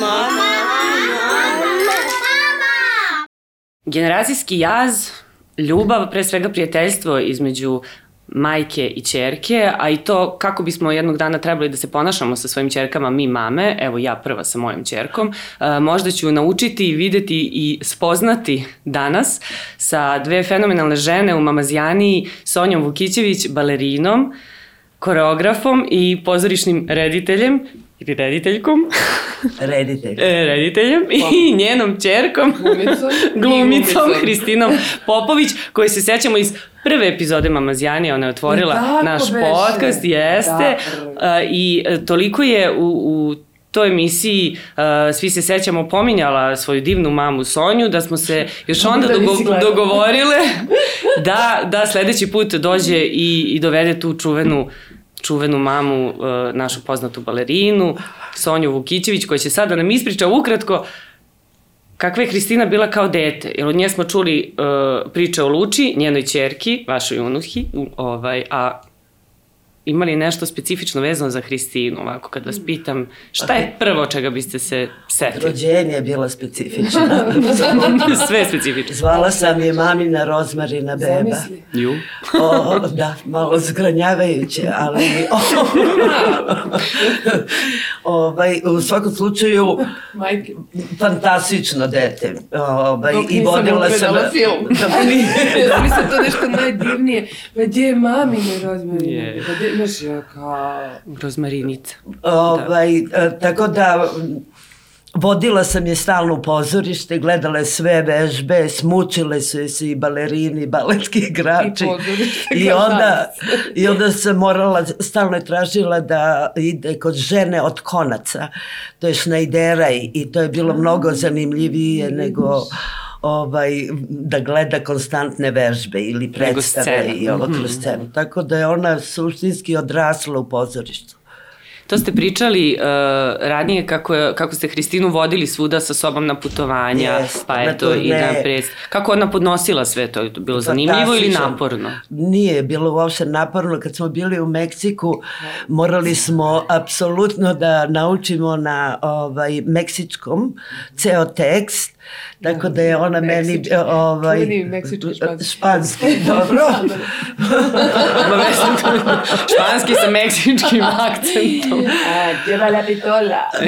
Mama. Generacijski jaz, ljubav, pre svega prijateljstvo između majke i čerke, a i to kako bismo jednog dana trebali da se ponašamo sa svojim čerkama mi mame, evo ja prva sa mojom čerkom, možda ću naučiti, videti i spoznati danas sa dve fenomenalne žene u Mamazijaniji, Sonjom Vukićević, balerinom, koreografom i pozorišnim rediteljem ili rediteljkom. Reditelj. E, rediteljem. I njenom čerkom, glumicom, glumicom Hristinom Popović, koju se sećamo iz prve epizode Mamazijani, ona je otvorila naš beše. podcast, jeste, da, i e, toliko je u, u toj emisiji uh, svi se sećamo pominjala svoju divnu mamu Sonju da smo se još onda da dogo dogovorile da, da sledeći put dođe i, i dovede tu čuvenu čuvenu mamu, uh, našu poznatu balerinu, Sonju Vukićević, koja će sada da nam ispriča ukratko kakva je Hristina bila kao dete. Jer od nje smo čuli uh, priče o Luči, njenoj čerki, vašoj unuhi, ovaj, a ima li nešto specifično vezano za Hristinu, ovako kad vas pitam, šta je prvo čega biste se setili? Rođenje je bila specifično. Sve specifično. Zvala sam je mamina rozmarina beba. Zamisli. Ju. o, da, malo zgranjavajuće, ali o, ovaj, u svakom slučaju Majke. fantastično dete. Ovaj, Dok i vodila sam... Dok film. Da mi... Mislim to nešto najdivnije. Pa gdje je mamine rozmarine? Yeah. Pa gdje, Ja kao... Rozmarinica. Ovaj, da. tako da vodila sam je stalno u pozorište, gledala sve vežbe, smučile su je se i balerini, i baletski igrači. I, I onda, I onda sam morala, stalno je tražila da ide kod žene od konaca. To je Šnajderaj i to je bilo mnogo zanimljivije nego ovaj, da gleda konstantne vežbe ili predstave i ovo kroz mhm. scenu. Tako da je ona suštinski odrasla u pozorištu. To ste pričali uh, ranije kako, je, kako ste Hristinu vodili svuda sa sobom na putovanja, yes, pa eto i na predst. Kako ona podnosila sve to? Je to bilo zanimljivo ili naporno? Nije bilo uopšte naporno. Kad smo bili u Meksiku, morali smo apsolutno da naučimo na ovaj, meksičkom ceo tekst Tako da je ona meni... Ovaj, Čuveni meksički španski. Španski, dobro. španski sa meksičkim akcentom. Lleva la pitola.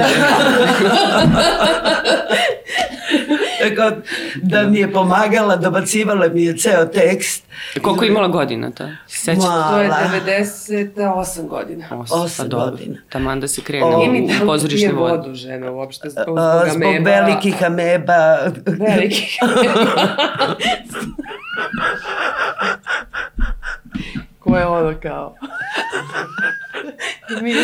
Tako da mi je pomagala, dobacivala mi je ceo tekst. Koliko je imala godina ta? Sećate? To je 98 godina. 8, pa godina. Taman da se krene o, u pozorišni vod. vodu žena uopšte zbog, zbog ameba. Zbog velikih ameba. Velikih ameba. Ko je ono kao? Mi...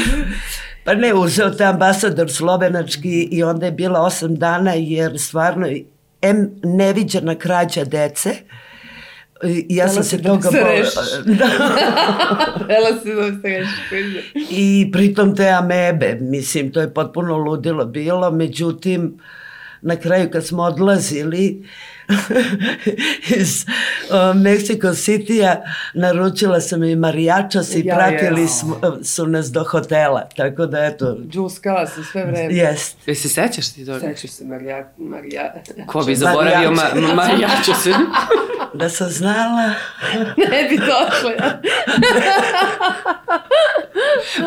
Pa ne, uzeo te ambasador slovenački i onda je bila osam dana jer stvarno M neviđena krađa dece. I ja sam se toga... Da da. Ela se da se rešiš. I pritom te amebe, mislim, to je potpuno ludilo bilo, međutim, na kraju kad smo odlazili, iz uh, Mexico City-a naručila sam i marijačas i ja, pratili ja. Smo, su nas do hotela, tako da eto. Džuskala se sve vreme. Jest. Jesi se sećaš ti toga? Sećaš se marija, marija. Ko bi zaboravio ma, marijačase? Da sam znala. ne bi došla.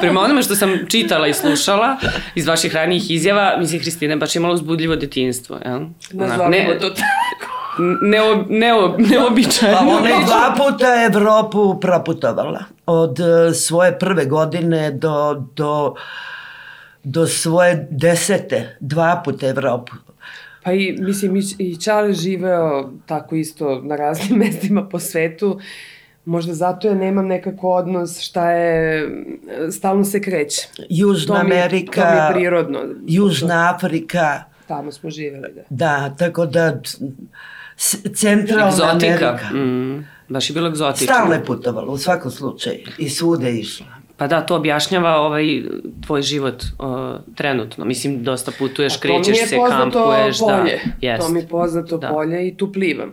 Prema onome što sam čitala i slušala iz vaših ranijih izjava, mislim, Hristina je baš imala uzbudljivo detinstvo, jel? Nazvamo ne, to tako neo, neo, neobičajno. Pa ona je dva puta Evropu proputovala. Od e, svoje prve godine do, do, do svoje desete. Dva puta Evropu. Pa i, mislim, i, i Čale živeo tako isto na raznim mestima po svetu. Možda zato ja nemam nekako odnos šta je, stalno se kreće. Južna to mi, Amerika. To mi je prirodno. Južna Afrika. Tamo smo živeli, da. Da, tako da centralna Egzotika. Amerika. Mm, baš je bilo egzotično. Stalno je putovala, u svakom slučaju. I svude išla. Pa da, to objašnjava ovaj tvoj život uh, trenutno. Mislim, dosta putuješ, krećeš se, kampuješ. Polje. Da, jest. To mi je poznato da. polje i tu plivam.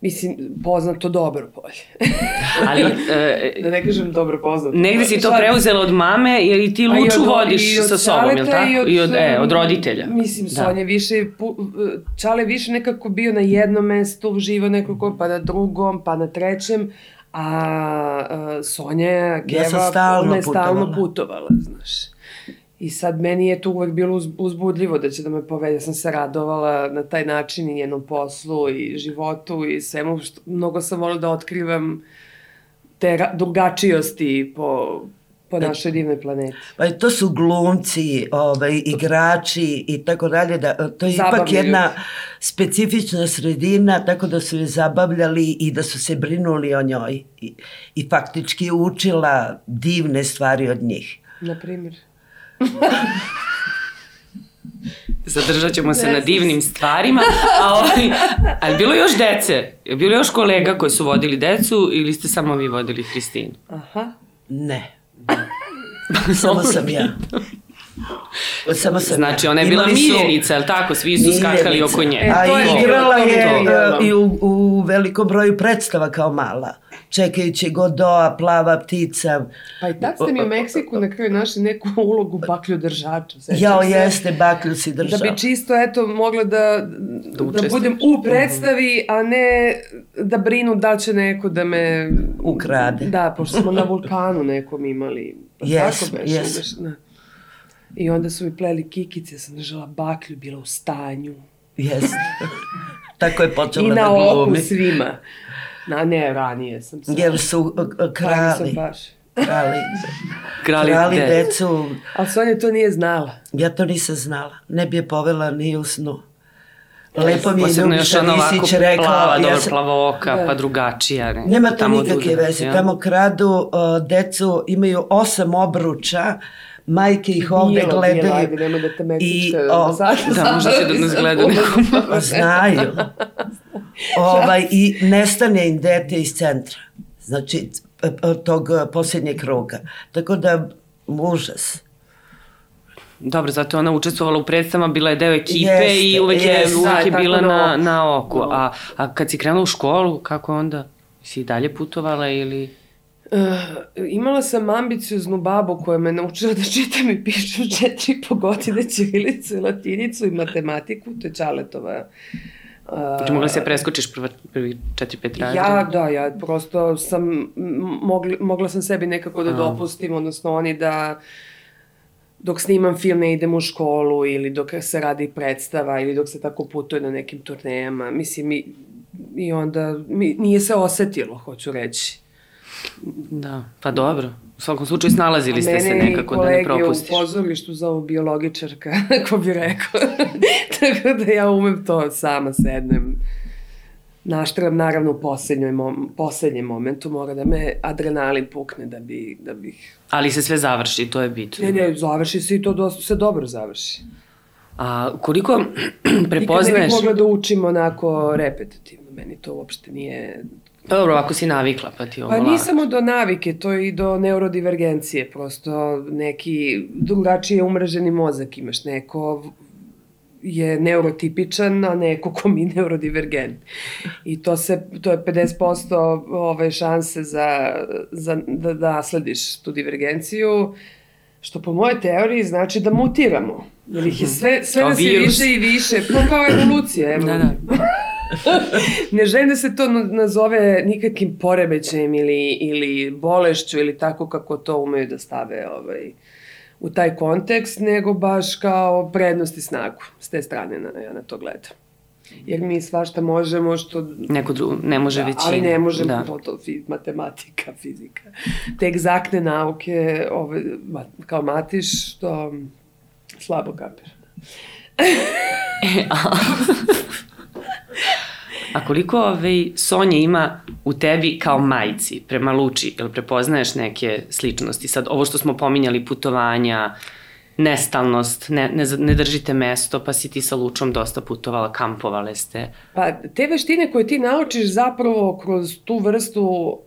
Mislim, poznato dobro polje. Ali, e, da ne kažem dobro poznato. Negde si to preuzela od mame, jer i ti Luču od, vodiš sa sobom, je li tako? I od, I od, e, od roditelja. Mislim, da. Sonja više, Čale više nekako bio na jednom mestu, živo nekako, pa na drugom, pa na trećem, a, a Sonja Geva, ja stalno ona je stalno putovala, znaš. I sad meni je to uvek bilo uz, uzbudljivo da će da me povede. Ja sam se radovala na taj način i njenom poslu i životu i svemu. Što, mnogo sam volila da otkrivam te drugačijosti po, po e, našoj divnoj planeti. Pa to su glumci, ovaj, igrači i tako dalje. Da, to je Zabavljaju. ipak jedna specifična sredina, tako da su je zabavljali i da su se brinuli o njoj. I, i faktički učila divne stvari od njih. Na primjer? Zadržat ćemo se na divnim stvarima. A ovaj, ali bilo još dece? Je bilo još kolega koji su vodili decu ili ste samo vi vodili Hristinu? Aha. Ne. Samo sam ja. Samo sam znači, ona je bila miljenica, je tako? Svi su skakali oko nje. E, A igrala je i u, u velikom broju predstava kao mala čekajući Godoa, plava ptica. Pa i tak ste mi u Meksiku na kraju našli neku ulogu baklju držača. Jao, jeste, baklju si držao. Da bi čisto, eto, mogla da, da, da budem u predstavi, a ne da brinu da će neko da me... Ukrade. Da, pošto smo na vulkanu nekom imali. Pa yes, tako yes. Da. I onda su mi pleli kikice, sam držala baklju, bila u stanju. Jeste. Tako je počela da glumi. I na oku svima. Na, ne, ranije sam se... Jer su uh, uh krali. Sam baš. Krali. krali, krali de. decu. Ali Sonja to nije znala. Ja to nisam znala. Ne bi je povela ni u snu. Lepo mi je Ljubiša Visić rekao... Plava, ja dobro, plava oka, da. pa drugačija. Ne? Nema to nikakve veze. Ja. Tamo kradu uh, decu, imaju osam obruča, majke ih ovde bilo, gledaju. Bilo, ajde, nema da te meksička I, o, da, možda će da nas gleda nekom. Znaju. Ovaj, I nestane im dete iz centra. Znači, tog posljednjeg kruga. Tako da, užas. Dobro, zato ona učestvovala u predstavama, bila je deo ekipe jeste, i uvek je, jeste, uvek je da, bila na, na oku. A, a kad si krenula u školu, kako onda? Si dalje putovala ili... Uh, imala sam ambicioznu babu koja me naučila da čitam i pišem četiri po godine ćirilicu i latinicu i matematiku, to je Čaletova Znači mogla se preskočiš prva, prvi četiri, pet razreda? Ja, da, ja prosto sam, mogli, mogla sam sebi nekako da dopustim, odnosno oni da dok snimam film ne idem u školu ili dok se radi predstava ili dok se tako putuje na nekim turnejama. Mislim, i, i onda mi, nije se osetilo, hoću reći. Da, pa dobro. U svakom slučaju snalazili ste se nekako da ne propustiš. Mene i kolege u pozorištu zovu biologičarka, ko bi rekao. Tako da ja umem to sama sednem. Naštram naravno u poslednjoj mom, poslednjem momentu mora da me adrenalin pukne da, bi, da bih... Ali se sve završi, to je bitno. Ne, ne, završi se i to dosta, se dobro završi. A koliko prepoznaješ... Nikad ne bih mogla da učim onako repetitivno, meni to uopšte nije Pa dobro, ako si navikla, pa ti ovo Pa nije samo do navike, to je i do neurodivergencije, prosto neki drugačije umreženi mozak imaš, neko je neurotipičan, a neko ko mi neurodivergent. I to, se, to je 50% ove šanse za, za, da, da naslediš tu divergenciju, što po moje teoriji znači da mutiramo. Jer ih je sve, sve nas je više i više, pa kao evolucija. Evo. Da, da. ne želim da se to nazove nikakvim poremećajem ili, ili bolešću ili tako kako to umeju da stave ovaj, u taj kontekst, nego baš kao prednost i snagu. S te strane na, ja na to gledam. Jer mi svašta možemo što... Neko drugo, ne može da, većina. Ali ne može da. to, matematika, fizika. Te egzaktne nauke, ove, kao matiš, što slabo kapira. e, a... A koliko ovaj, Sonja ima u tebi kao majci prema Luči? Jel prepoznaješ neke sličnosti? Sad, ovo što smo pominjali, putovanja, nestalnost, ne, ne, ne držite mesto, pa si ti sa Lučom dosta putovala, kampovale ste. Pa te veštine koje ti naučiš zapravo kroz tu vrstu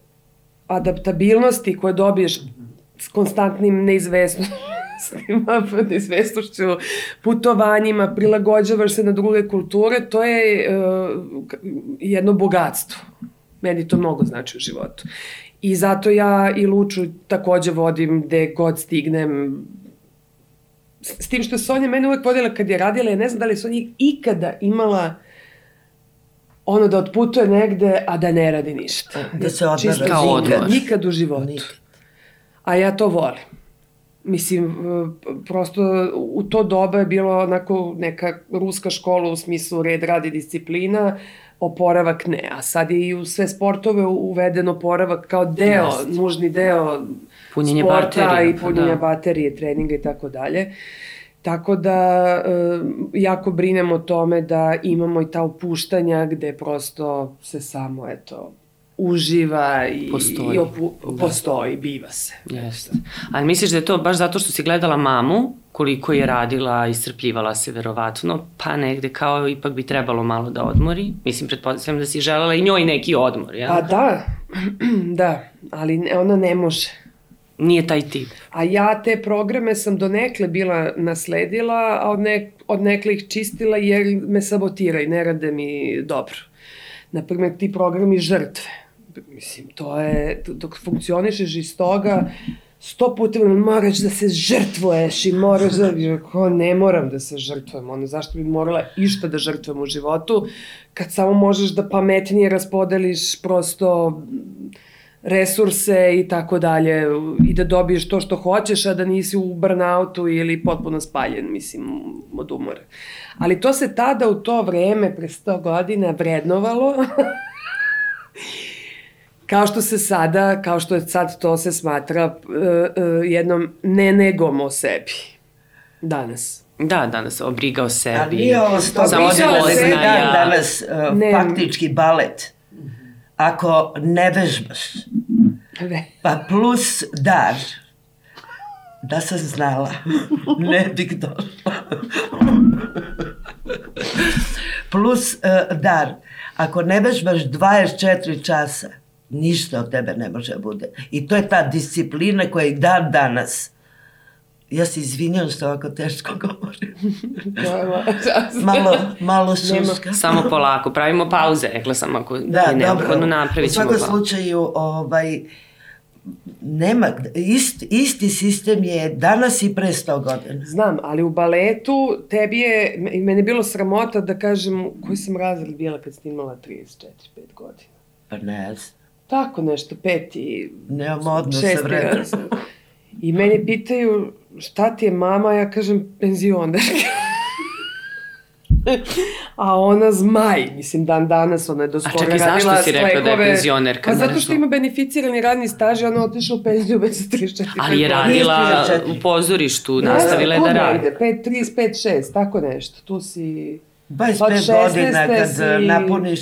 adaptabilnosti koje dobiješ s konstantnim neizvesnošću odraslima, neizvestošću, putovanjima, prilagođavaš se na druge kulture, to je uh, jedno bogatstvo. Meni to mnogo znači u životu. I zato ja i Luču takođe vodim gde god stignem, s tim što Sonja mene uvek vodila kad je radila, ja ne znam da li Sonja ikada imala ono da otputuje negde, a da ne radi ništa. Da se odmara. Kao odmor. Nikad u životu. Nikad. A ja to volim. Mislim, prosto u to doba je bilo onako neka ruska škola u smislu red, radi, disciplina, oporavak ne. A sad je i u sve sportove uveden oporavak kao deo, Just. nužni deo punjenje sporta baterije, i punjenja da. baterije, treninga i tako dalje. Tako da e, jako brinem o tome da imamo i ta opuštanja gde prosto se samo, eto, uživa i, postoji. i opu, da. postoji, biva se. Jeste. Ali misliš da je to baš zato što si gledala mamu, koliko je radila, iscrpljivala se verovatno, pa negde kao ipak bi trebalo malo da odmori. Mislim, pretpostavljam da si želela i njoj neki odmor, ja? Pa da, da, ali ona ne može. Nije taj tip. A ja te programe sam donekle bila nasledila, a od, nek, od nekle ih čistila jer me sabotiraju, ne rade mi dobro. Naprimer, ti programi žrtve. Mislim, to je, dok funkcionišeš iz toga, sto puta moraš da se žrtvuješ i moraš da... Ko, ne moram da se žrtvujem, ono, zašto bi morala išta da žrtvujem u životu, kad samo možeš da pametnije raspodeliš prosto resurse i tako dalje i da dobiješ to što hoćeš, a da nisi u burnoutu ili potpuno spaljen, mislim, od umora. Ali to se tada u to vreme, pre 100 godina, vrednovalo. kao što se sada, kao što je sad to se smatra uh, uh, jednom ne negom o sebi. Danas. Da, danas obriga o sebi. Ali nije ovo sto samo spoznaja. Danas uh, ne. faktički balet ako ne vežbaš, pa plus dar, da sam znala, ne bih došla. plus uh, dar, ako ne vežbaš 24 časa, ništa od tebe ne može da bude. I to je ta disciplina koja i dan danas Ja se izvinjam što ovako teško govorim. malo, malo šuška. Samo polako, pravimo pauze, rekla sam ako da, je neophodno napravit ćemo. U svakom slučaju, ovaj, nema, ist, isti sistem je danas i pre 100 godina. Znam, ali u baletu tebi je, meni je bilo sramota da kažem koji sam razred bila kad sam imala 34-5 godina. Pa ne znam. Tako nešto, peti, Nemam odnos sa vremenom. I meni pitaju šta ti je mama, ja kažem penzionerka. A ona zmaj, mislim, dan danas ona je do skora radila A čekaj, zašto si rekla da je penzionerka? Pa zato što ima beneficirani radni staž i ona otišla u penziju već sa 34. Ali je radila u pozorištu, nastavila je da radi. 5, 35, 6, tako nešto. Tu si... 25 godina kad napuniš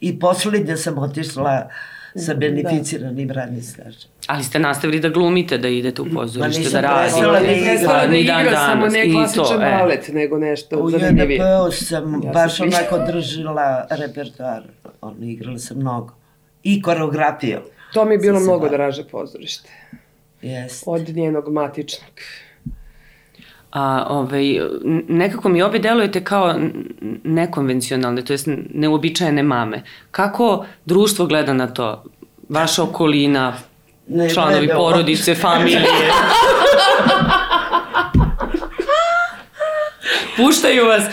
i poslednje sam otišla sa da. beneficiranim da. radnim stažem. Ali ste nastavili da glumite, da idete u pozorište, da radite. Pa nisam prestala da igra, da samo ne klasičan e. balet, nego nešto zanimljivije. U JNP-u sam ja baš sam onako držila repertoar. Ono, igrala sam mnogo. I koreografiju. To mi je bilo mnogo draže pozorište. Jeste. Od njenog matičnog. A, ovaj, nekako mi obe delujete kao nekonvencionalne, to jest neobičajene mame. Kako društvo gleda na to? Vaša okolina, ne, članovi ne, porodice, familije. Puštaju vas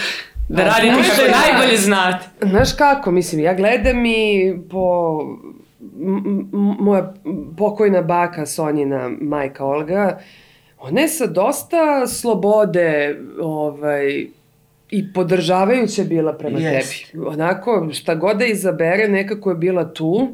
da radite kako najbolje znate. Znaš kako, mislim, ja gledam i po moja pokojna baka Sonjina majka Olga, ona je sa dosta slobode ovaj, i podržavajuća bila prema yes. tebi. Onako, šta god da izabere, nekako je bila tu.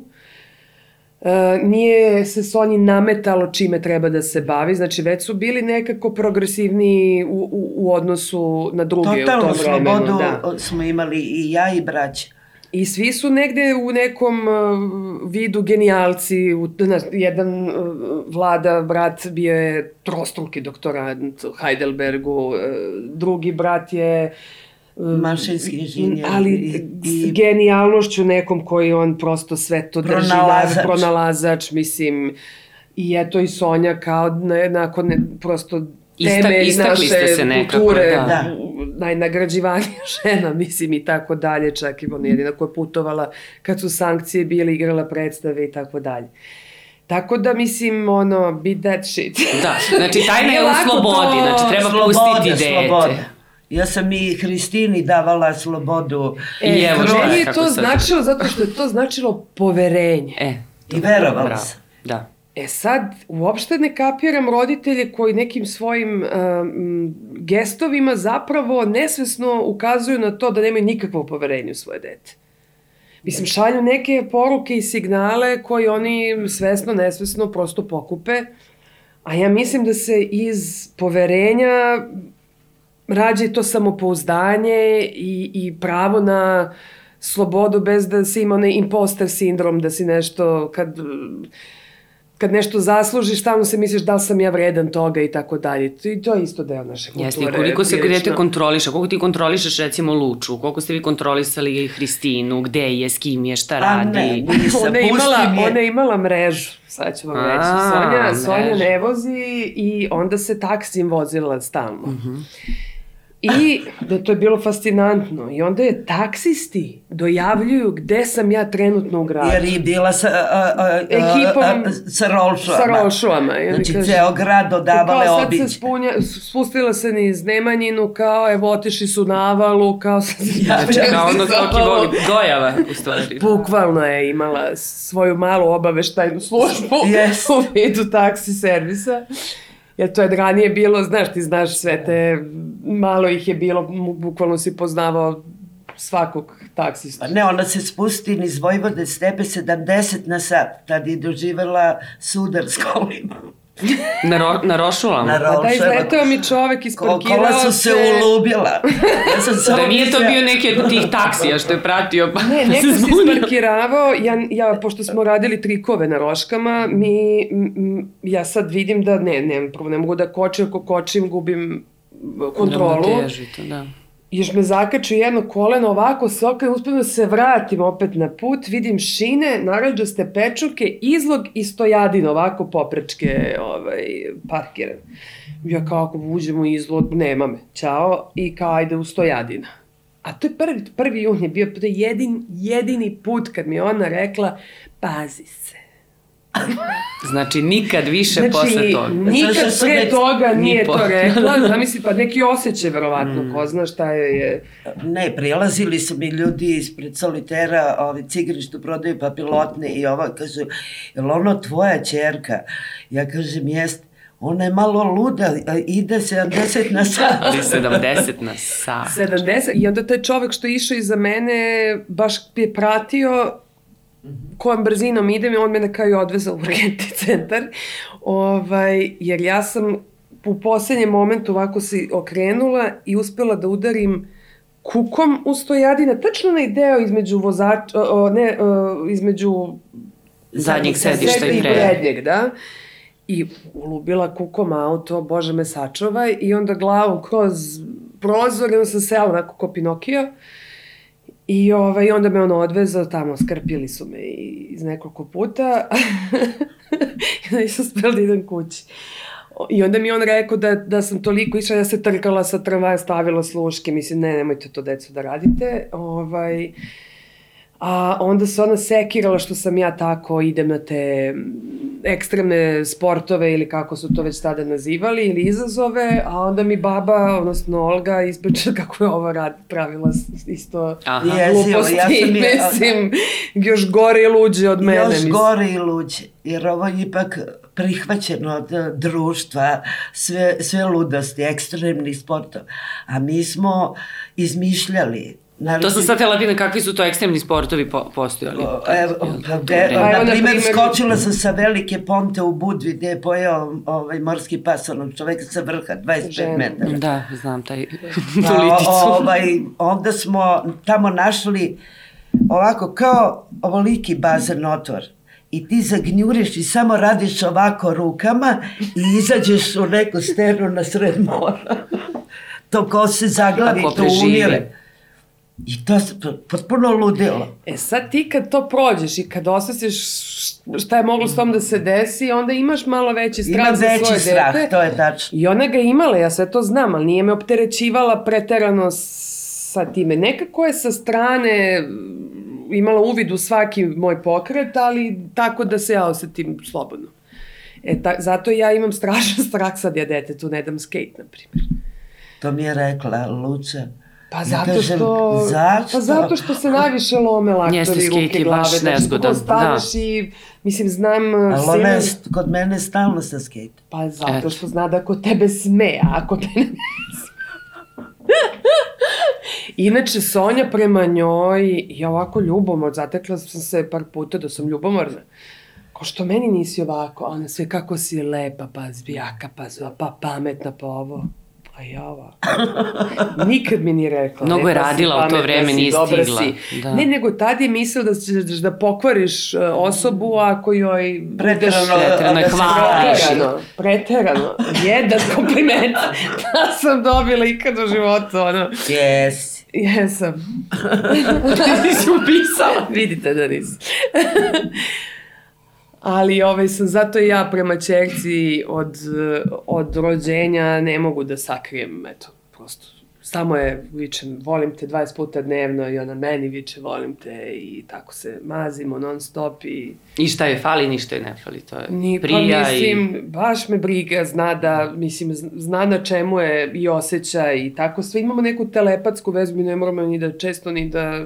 E, nije se Sonji nametalo čime treba da se bavi, znači već su bili nekako progresivni u, u, u odnosu na druge Totalno u tom vremenu. Totalno slobodu da. smo imali i ja i braća. I svi su negde u nekom uh, vidu genijalci, u, na, jedan uh, vlada, brat, bio je trostruki doktorant u Heidelbergu, uh, drugi brat je mašinski inženjer. Ali i, i... genijalnošću nekom koji on prosto sve to drži. Pronalazač. Pronalazač, mislim. I eto i Sonja kao nakon prosto Ista, i naše se nekako, kulture, da. da. najnagrađivanija žena, mislim i tako dalje, čak i ona jedina koja je putovala kad su sankcije bile, igrala predstave i tako dalje. Tako da, mislim, ono, be that shit. da, znači, tajna je u slobodi, znači, treba sloboda, pustiti dete. Sloboda. Ja sam i Hristini davala slobodu. E, I evo, meni je to značilo, zato što je to značilo poverenje. E, I verovala sam. Da. E sad, uopšte ne kapiram roditelje koji nekim svojim um, gestovima zapravo nesvesno ukazuju na to da nemaju nikakvo poverenje u svoje dete. Mislim, šalju neke poruke i signale koji oni svesno, nesvesno prosto pokupe, a ja mislim da se iz poverenja rađe to samopouzdanje i, i pravo na slobodu bez da se ima onaj imposter sindrom, da si nešto kad... Uh, kad nešto zaslužiš, tamo se misliš da li sam ja vredan toga i tako dalje. I to je isto deo naše kulture. Jeste, i koliko se dete kontroliše, koliko ti kontrolišeš recimo Luču, koliko ste vi kontrolisali Hristinu, gde je, s kim je, šta radi. A ne, ona, je imala, ona je imala mrežu, sad ću vam reći. Sonja, Sonja ne vozi i onda se taksim vozila stalno. Uh -huh. I da to je bilo fascinantno. I onda je taksisti dojavljuju gde sam ja trenutno u gradu. Jer je bila sa, a, a, ekipom sa Rolšuama. Sa Rolšuama. Znači, kaže, ceo grad dodavale obiđe. Kao sad se spunja, spustila se niz Nemanjinu, kao evo otiši su na avalu, kao sad... Ja, znači, kao ono koki voli, dojava u stvari. Bukvalno je imala svoju malu obaveštajnu službu yes. u vidu taksi servisa. Jer to je ranije bilo, znaš, ti znaš sve da. te, malo ih je bilo, bukvalno si poznavao svakog taksista. Pa ne, ona se spusti iz Vojvode stepe 70 na sat, tad je doživala sudar s kolima. Na, ro, na rošulama? Na pa rošulama. Da, izletao mi čovek, isparkirao Kola su se ulubila. Ja sam da nije to bio neki od tih taksija što je pratio pa ne, neko se zbunio. isparkiravao, ja, ja, pošto smo radili trikove na roškama, mi, m, ja sad vidim da ne, ne, prvo ne mogu da kočim, ako kočim gubim kontrolu. Da, da još me zakači jedno koleno ovako se okrenem, uspuno da se vratim opet na put, vidim šine, narađaste pečurke, izlog i stojadin ovako poprečke ovaj, parkiran. Ja kao ako uđemo izlog, nema me, čao, i kao ajde u stojadina. A to je prvi, prvi jun je bio, to je jedin, jedini put kad mi ona rekla, pazi se Znači, nikad više znači, posle toga. Nikad znači, pre ne... toga nije ni po... to rekla. Da, da. Zamisli, pa neki osjećaj, verovatno, mm. ko zna šta je, je. Ne, prilazili su mi ljudi ispred solitera, ove cigare što prodaju papilotne i ova, kažu, je li ono tvoja čerka? Ja kažem, jeste ona je malo luda, ide 70 na sat. 70 na sat. 70, i onda taj čovek što je išao iza mene baš je pratio Mhm. kojom brzinom idem i on me na kraju odveza u urgentni centar, ovaj, jer ja sam u poslednjem momentu ovako se okrenula i uspela da udarim kukom u stojadina, tačno na ideo između vozača, o, ne, o, između zadnjeg sedišta i, prednjeg, da. I ulubila kukom auto, bože me sačuvaj, i onda glavu kroz prozor, i onda sam sela onako ko Pinokio. Uh, I ovaj, onda me ono odvezao tamo, skrpili su me iz nekoliko puta. I nisam spela da idem kući. I onda mi on rekao da, da sam toliko išla, ja se trkala sa trva, stavila sluške, mislim, ne, nemojte to, deco, da radite. Ovaj, uh, A onda se ona sekirala što sam ja tako idem na te ekstremne sportove ili kako su to već tada nazivali ili izazove, a onda mi baba, odnosno Olga, ispriča kako je ovo rad pravila isto Aha. gluposti. Ja sam je, mislim, još gore i luđe od mene. Još mislim. gore i luđe, jer ovo je ipak prihvaćeno od e, društva, sve, sve ludosti, ekstremni sportov. A mi smo izmišljali Naravno, to sam sad htjela pitan kakvi su to ekstremni sportovi po, postojali. Er, pa, pa na da primjer, skočila sam sa velike ponte u Budvi gde je pojao ovaj, morski pas onog čoveka sa vrha, 25 Žen. metara. Da, znam taj pa, ovaj, onda smo tamo našli ovako kao ovoliki bazen otvor i ti zagnjuriš i samo radiš ovako rukama i izađeš u neku sternu na sred mora. to ko se zaglavi, to umire to se potpuno ludilo. E sad ti kad to prođeš i kad osjetiš šta je moglo s tom da se desi, onda imaš malo veći strah Ima za veći svoje strah, dete. to je tačno. I ona ga imala, ja sve to znam, ali nije me opterećivala preterano sa time. Nekako je sa strane imala uvid u svaki moj pokret, ali tako da se ja osetim slobodno. E, ta, zato ja imam strašan strah sad ja detetu ne dam skate, na primjer. To mi je rekla Luce. Pa zato kažem, što... Zašto? Pa zato što se najviše lome laktori ruke glave. baš da nezgodan. Da staneš da. i, mislim, znam... Ali ona je kod mene stalno sa skate. Pa zato što zna da kod tebe sme, a kod mene ne Inače, Sonja prema njoj je ovako ljubomor. Zatekla sam se par puta da sam ljubomorna. Ko što meni nisi ovako, ona sve kako si lepa, pa zbijaka, pa zva, pa pametna, pa ovo. Pa ja ova. Nikad mi nije rekla. Mnogo je radila u to vreme, nije stigla. Si. Da. Ne, nego tad je mislila da ćeš da pokvariš uh, osobu ako joj... Preterano, preterano je hvališ. Preterano, preterano. Jedan kompliment da sam dobila ikad u životu, ono. Yes. Jesam. Ti si upisala. Vidite da nisam. Ali ovaj, sam zato i ja prema čerci od, od rođenja ne mogu da sakrijem, eto, prosto. Samo je, vičem, volim te 20 puta dnevno i ona meni viče, volim te i tako se mazimo non stop i... I šta je fali, ništa je ne fali, to je Ni, pa prija pa mislim, i... baš me briga, zna da, mislim, zna na čemu je i osjeća i tako, sve imamo neku telepatsku vezu, mi ne moramo ni da često ni da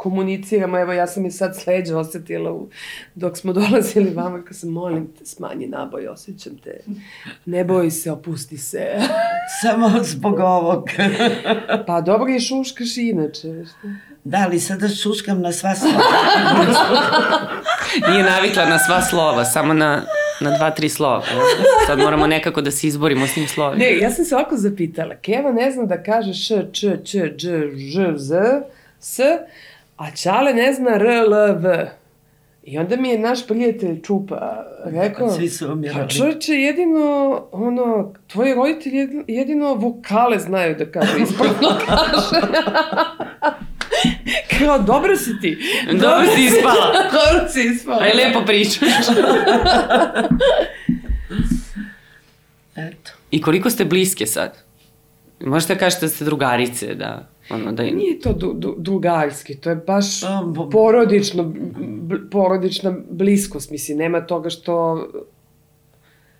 komuniciramo, evo ja sam i sad sleđa osetila u, dok smo dolazili vama, kad sam molim te smanji naboj, osjećam te, ne boj se, opusti se. Samo zbog ovog. pa dobro je šuškaš i inače? Da, ali sada šuškam na sva slova. Nije navikla na sva slova, samo na, na dva, tri slova. Sad moramo nekako da se izborimo s tim slovima. Ne, ja sam se ovako zapitala. Keva ne znam da kaže š, č, č, dž, ž, z, s, a Čale ne zna R, L, V. I onda mi je naš prijatelj Čupa rekao, Svi su pa čovječe, jedino, ono, tvoji roditelji jedino vokale znaju da kažu, ispravno kaže. Kao, dobro si ti. Dobro, dobro si ispala. dobro si ispala. Aj, lepo pričaš. Eto. I koliko ste bliske sad? Možete da kažete da ste drugarice, da... Ono, da im... Nije to du, du, drugarski, to je baš porodično, porodična bliskost, mislim, nema toga što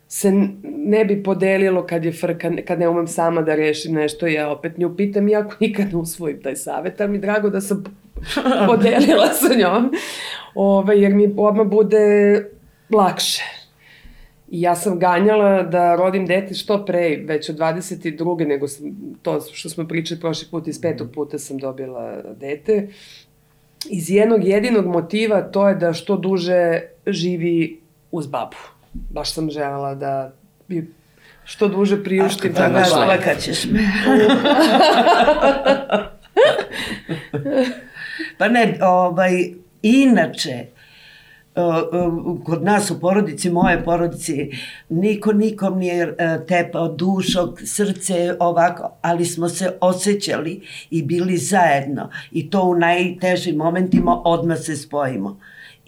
se ne bi podelilo kad je frka, kad ne umem sama da rešim nešto, ja opet nju pitam, iako nikad ne usvojim taj savet, ali mi drago da sam podelila sa njom, Ove, jer mi odmah bude lakše. I ja sam ganjala da rodim dete što pre, već od 22. nego sam, to što smo pričali prošli put, iz petog puta sam dobila dete. Iz jednog jedinog motiva to je da što duže živi uz babu. Baš sam želela da bi što duže priuštim. Ako da plakat ćeš me. pa ne, ovaj, inače, kod nas u porodici, moje porodici, niko nikom nije e, tepao dušog, srce, ovako, ali smo se osjećali i bili zajedno i to u najtežim momentima odmah se spojimo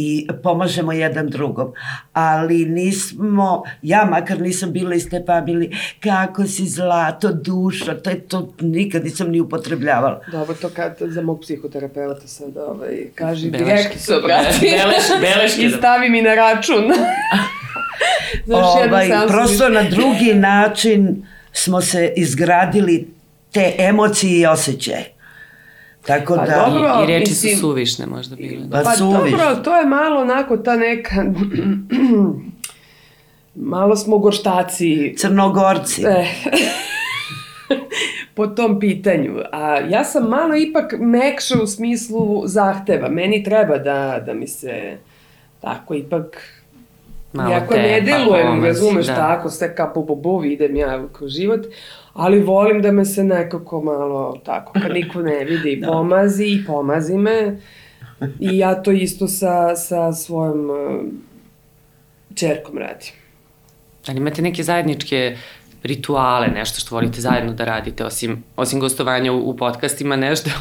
i pomažemo jedan drugom. Ali nismo, ja makar nisam bila iz te familije, kako si zlato, duša, to je to nikad nisam ni upotrebljavala. Dobro, to kad za mog psihoterapeuta sad ovaj, kaži, direktno se obrati. Beleš, beleške. I stavi mi na račun. Znaš, ovaj, prosto na drugi način smo se izgradili te emocije i osjećaje. Tako pa da... Dobro, I, I reči mislim, su suvišne možda bile. Pa, pa suviš. dobro, to je malo onako ta neka... malo smo gorštaci. Crnogorci. E, po tom pitanju. A ja sam malo ipak mekša u smislu zahteva. Meni treba da, da mi se tako ipak Malo Iako te, ne delujem, pa, razumeš, da. tako, sve kao bu, bu, idem ja kroz život, ali volim da me se nekako malo tako, kad niko ne vidi, da. pomazi i pomazi me. I ja to isto sa, sa svojom uh, čerkom radim. Ali imate neke zajedničke rituale, nešto što volite zajedno da radite, osim, osim gostovanja u, u podcastima, nešto?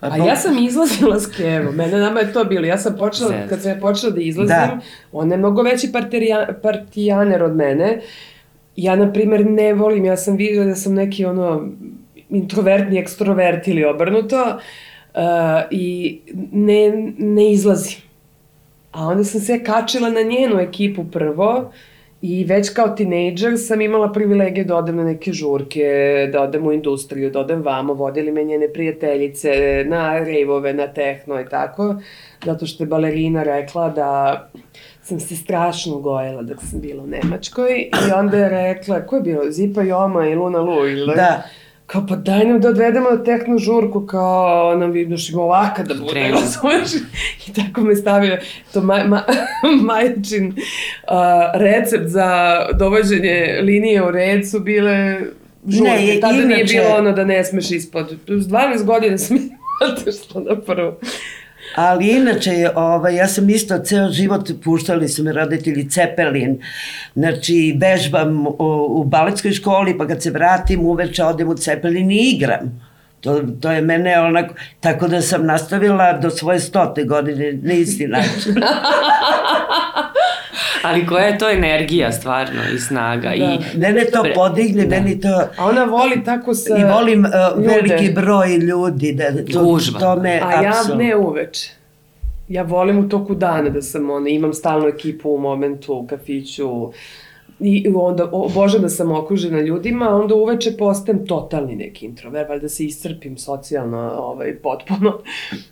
Pa A ja sam izlazila s Kevom, mene nama je to bilo, ja sam počela, kad sam ja počela da izlazim, da. on je mnogo veći partijaner od mene, ja na primer ne volim, ja sam videla da sam neki ono introvertni ekstrovert ili obrnuto uh, i ne, ne izlazim. A onda sam se kačila na njenu ekipu prvo I već kao tinejdžer sam imala privilegiju da odem na neke žurke, da odem u industriju, da odem vamo, vodili me njene prijateljice na rejvove, na tehno i tako, zato što je balerina rekla da sam se strašno gojela dok sam bila u Nemačkoj i onda je rekla, ko je bilo, Zipa Joma i Luna Lu ili? Da kao pa daj nam da odvedemo na tehnu žurku, kao nam vidiš ima ovaka da bude, razumeš? I tako me stavio to ma, ma, majčin uh, recept za dovođenje linije u red su bile žurke. Ne, Tada inače... nije bilo ono da ne smeš ispod. 12 godina sam otišla na prvo. Ali inače, ovaj, ja sam isto ceo život, puštali su me roditelji Cepelin, znači vežbam u, u baletskoj školi, pa kad se vratim uveče odem u Cepelin i igram. To, to je mene onako, tako da sam nastavila do svoje stote godine na isti način. Ali koja je to energija stvarno i snaga. Da. I... Mene to podigne, da. meni to... A ona voli tako sa... I volim uh, veliki broj ljudi. Da, to. To me, A apsolutno. ja ne uveče. Ja volim u toku dana da sam, ona, imam stalnu ekipu u momentu, u kafiću, i onda obožam da sam okružena ljudima, onda uveče postajem totalni neki introvert, valjda se iscrpim socijalno ovaj, potpuno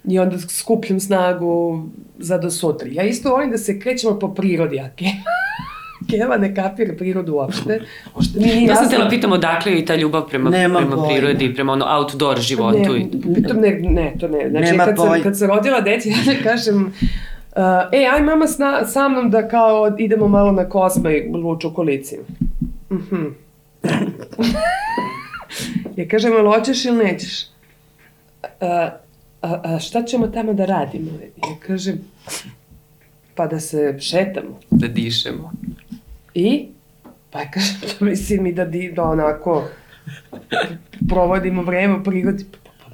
i onda skupljam snagu za do sutra. Ja isto volim da se krećemo po prirodi, a Keva ne kapira prirodu uopšte. Ošte mi nije ja sam tela pitam odakle je ta ljubav prema, Nema prema pojma. prirodi, prema ono outdoor životu. Ne, pitam, ne, ne, to ne. Znači, Nema kad, sam, kad sam rodila deci, ja ne kažem, Uh, e, aj mama sna, sa mnom da kao idemo malo na Kosma i luču kolicima. Mm -hmm. ja kažem, ali hoćeš ili nećeš? A, a, a šta ćemo tamo da radimo? Ja kažem, pa da se šetamo. Da dišemo. I? Pa ja kažem, to mislim i da, di, da onako provodimo vreme u prigodi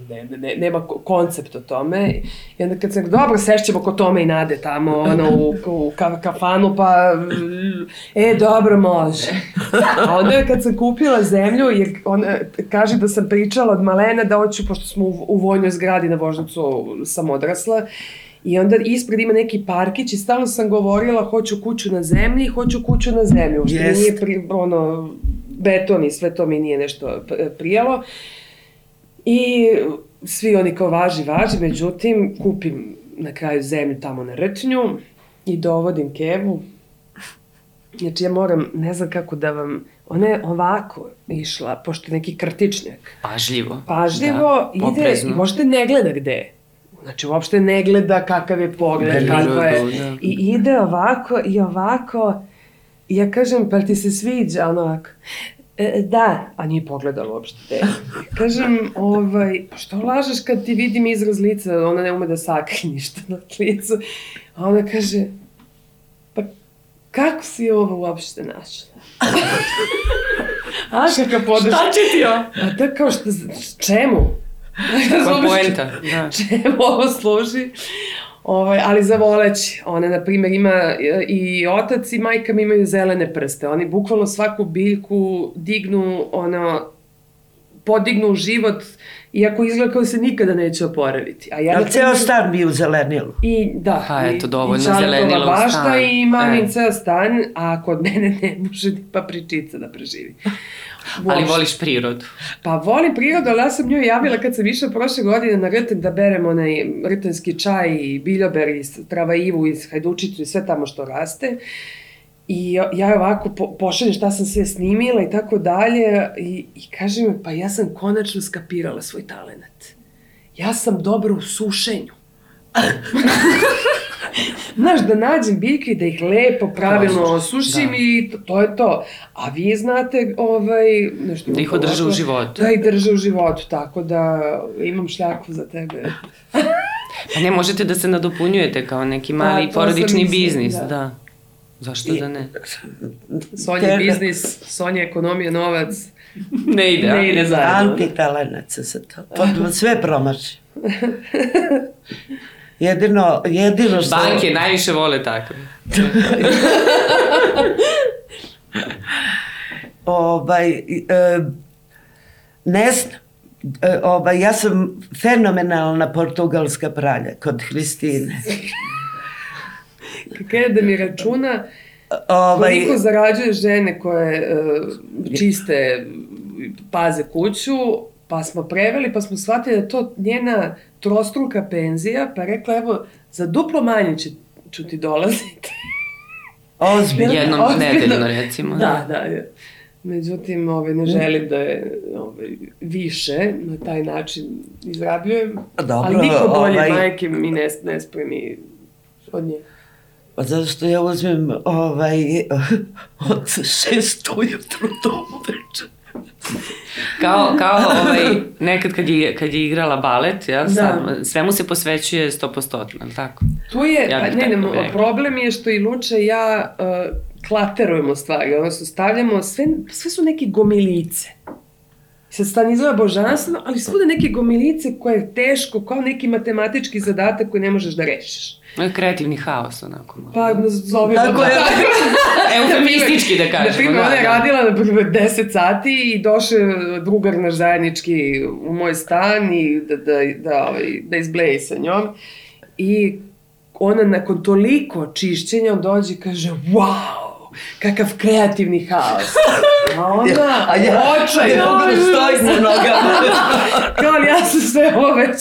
ne, ne, nema koncept o tome. I onda kad sam, dobro, sešćemo kod tome i nade tamo, ono, u, u ka, kafanu, pa, e, dobro, može. A onda kad sam kupila zemlju, jer ona kaže da sam pričala od malena da hoću, pošto smo u, u vojnoj zgradi na Vožncu sam odrasla, I onda ispred ima neki parkić i stalno sam govorila hoću kuću na zemlji, hoću kuću na zemlji. Ušte mi nije pri, ono, beton i sve to mi nije nešto prijalo. I svi oni kao važi, važi, međutim, kupim na kraju zemlju tamo na rčnju i dovodim kevu. Znači, ja moram, ne znam kako da vam, ona je ovako išla, pošto je neki krtičnjak. Pažljivo. Pažljivo, da, ide i možete ne gleda gde je. Znači, uopšte ne gleda kakav je pogled, kako je. Da. I ide ovako i ovako. I ja kažem, pa ti se sviđa, ono ovako. E, da, a nije pogledala uopšte te. Kažem, ovaj, pa što lažeš kad ti vidim izraz lica, ona ne ume da sakri ništa na licu. A ona kaže, pa kako si ovo uopšte našla? a kakav podrška. Šta će ti ovo? A da kao što, čemu? Pa poenta, da. Čemu ovo služi? Ovaj, ali za voleći. Ona, na primjer, ima e, i otac i majka mi imaju zelene prste. Oni bukvalno svaku biljku dignu, ono, podignu život, iako izgleda kao da se nikada neće oporaviti. A ja, Ali ceo stan bi u zelenilo. I, da. Pa, eto, dovoljno zelenilo u bašta i mamin e. ceo stan, a kod mene ne može ni papričica da preživi. Ali voliš prirodu. Pa volim prirodu, ali ja sam njoj javila kad sam išla prošle godine na rten da berem onaj rtenski čaj i biljober i trava ivu i hajdučicu i sve tamo što raste. I ja ovako po, pošaljem šta sam sve snimila i tako dalje i, i kaže mi, pa ja sam konačno skapirala svoj talenat. Ja sam dobra u sušenju. Znaš, da nađem biljke i da ih lepo, pravilno osušim da. i to, to je to. A vi znate, ovaj, nešto... Da ih održe u životu. Da ih drže u životu, tako da imam šljaku za tebe. pa ne možete da se nadopunjujete kao neki mali A, porodični biznis, da. da. Zašto I, da ne? Sonja biznis, Sonja ekonomija, novac. Ne ide. Ne ide zajedno. Antitelenaca se to. Pa sve promaši. Jedino, jedino što... Banke najviše vole tako. ovaj, e, ne znam, e, ovaj, ja sam fenomenalna portugalska pralja kod Hristine. Kada da mi računa ovaj, koliko zarađuje žene koje uh, čiste, paze kuću, pa smo preveli, pa smo shvatili da to njena trostruka penzija, pa rekla, evo, za duplo manje će, ću ti dolaziti. Ozbiljno. Jednom Ozbiljno. nedeljno, recimo. Da, da. da. Međutim, ove, ne želim da je ove, više na taj način izrabljujem. Dobro, ali niko bolje ovaj... majke mi ne, ne spremi od nje. Pa zato što ja uzmem ovaj, od šest ujutru do uveče. Kao, kao ovaj, nekad kad je, kad je igrala balet, ja, da. sve mu se posvećuje 100%, tako? Tu je, ja pa ne, ne, problem je što i Luča i ja uh, klaterujemo stvari, odnosno stavljamo, sve, sve su neke gomilice. Sad stan izgleda božanstveno, ali svuda neke gomilice koje je teško, kao neki matematički zadatak koji ne možeš da rešiš. Kreativni haos, onako. Pa, zove Tako je. Eufemistički da kažemo. Na primjer, da, ona je da. radila, na primjer, 10 sati i došao drugar naš zajednički u moj stan i da, da, da, ovaj, da izbleji sa njom. I ona nakon toliko čišćenja dođe i kaže, wow, kakav kreativni haos. A onda, a ja, očaj, ja mogu da stojim na nogama. Kao ja sam sve ovo već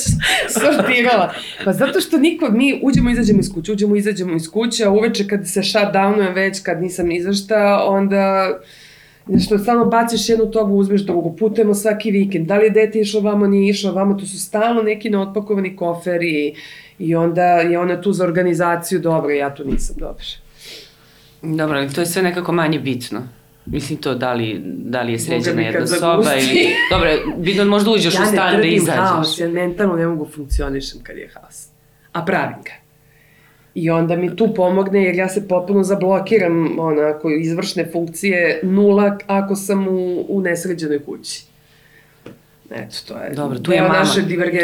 sortirala. Pa zato što niko, mi uđemo, izađemo iz kuće, uđemo, izađemo iz kuće, a uveče kad se shutdownujem već, kad nisam izašta, onda nešto stalno baciš jednu togu, uzmeš drugu, putujemo svaki vikend, da li je dete išlo vamo, nije išlo vamo, to su stalno neki neotpakovani koferi i onda je ona tu za organizaciju dobra, ja tu nisam dobra. Dobro, ali to je sve nekako manje bitno. Mislim to da li, da li je sređena jedna soba ili... Dobro, bitno možda uđeš ja u stan da izađeš. Ja ne haos, ja mentalno ne mogu funkcionišem kad je haos. A pravim ga. I onda mi tu pomogne jer ja se potpuno zablokiram onako izvršne funkcije nula ako sam u, u nesređenoj kući. Eto, to je Dobro, tu je, mama,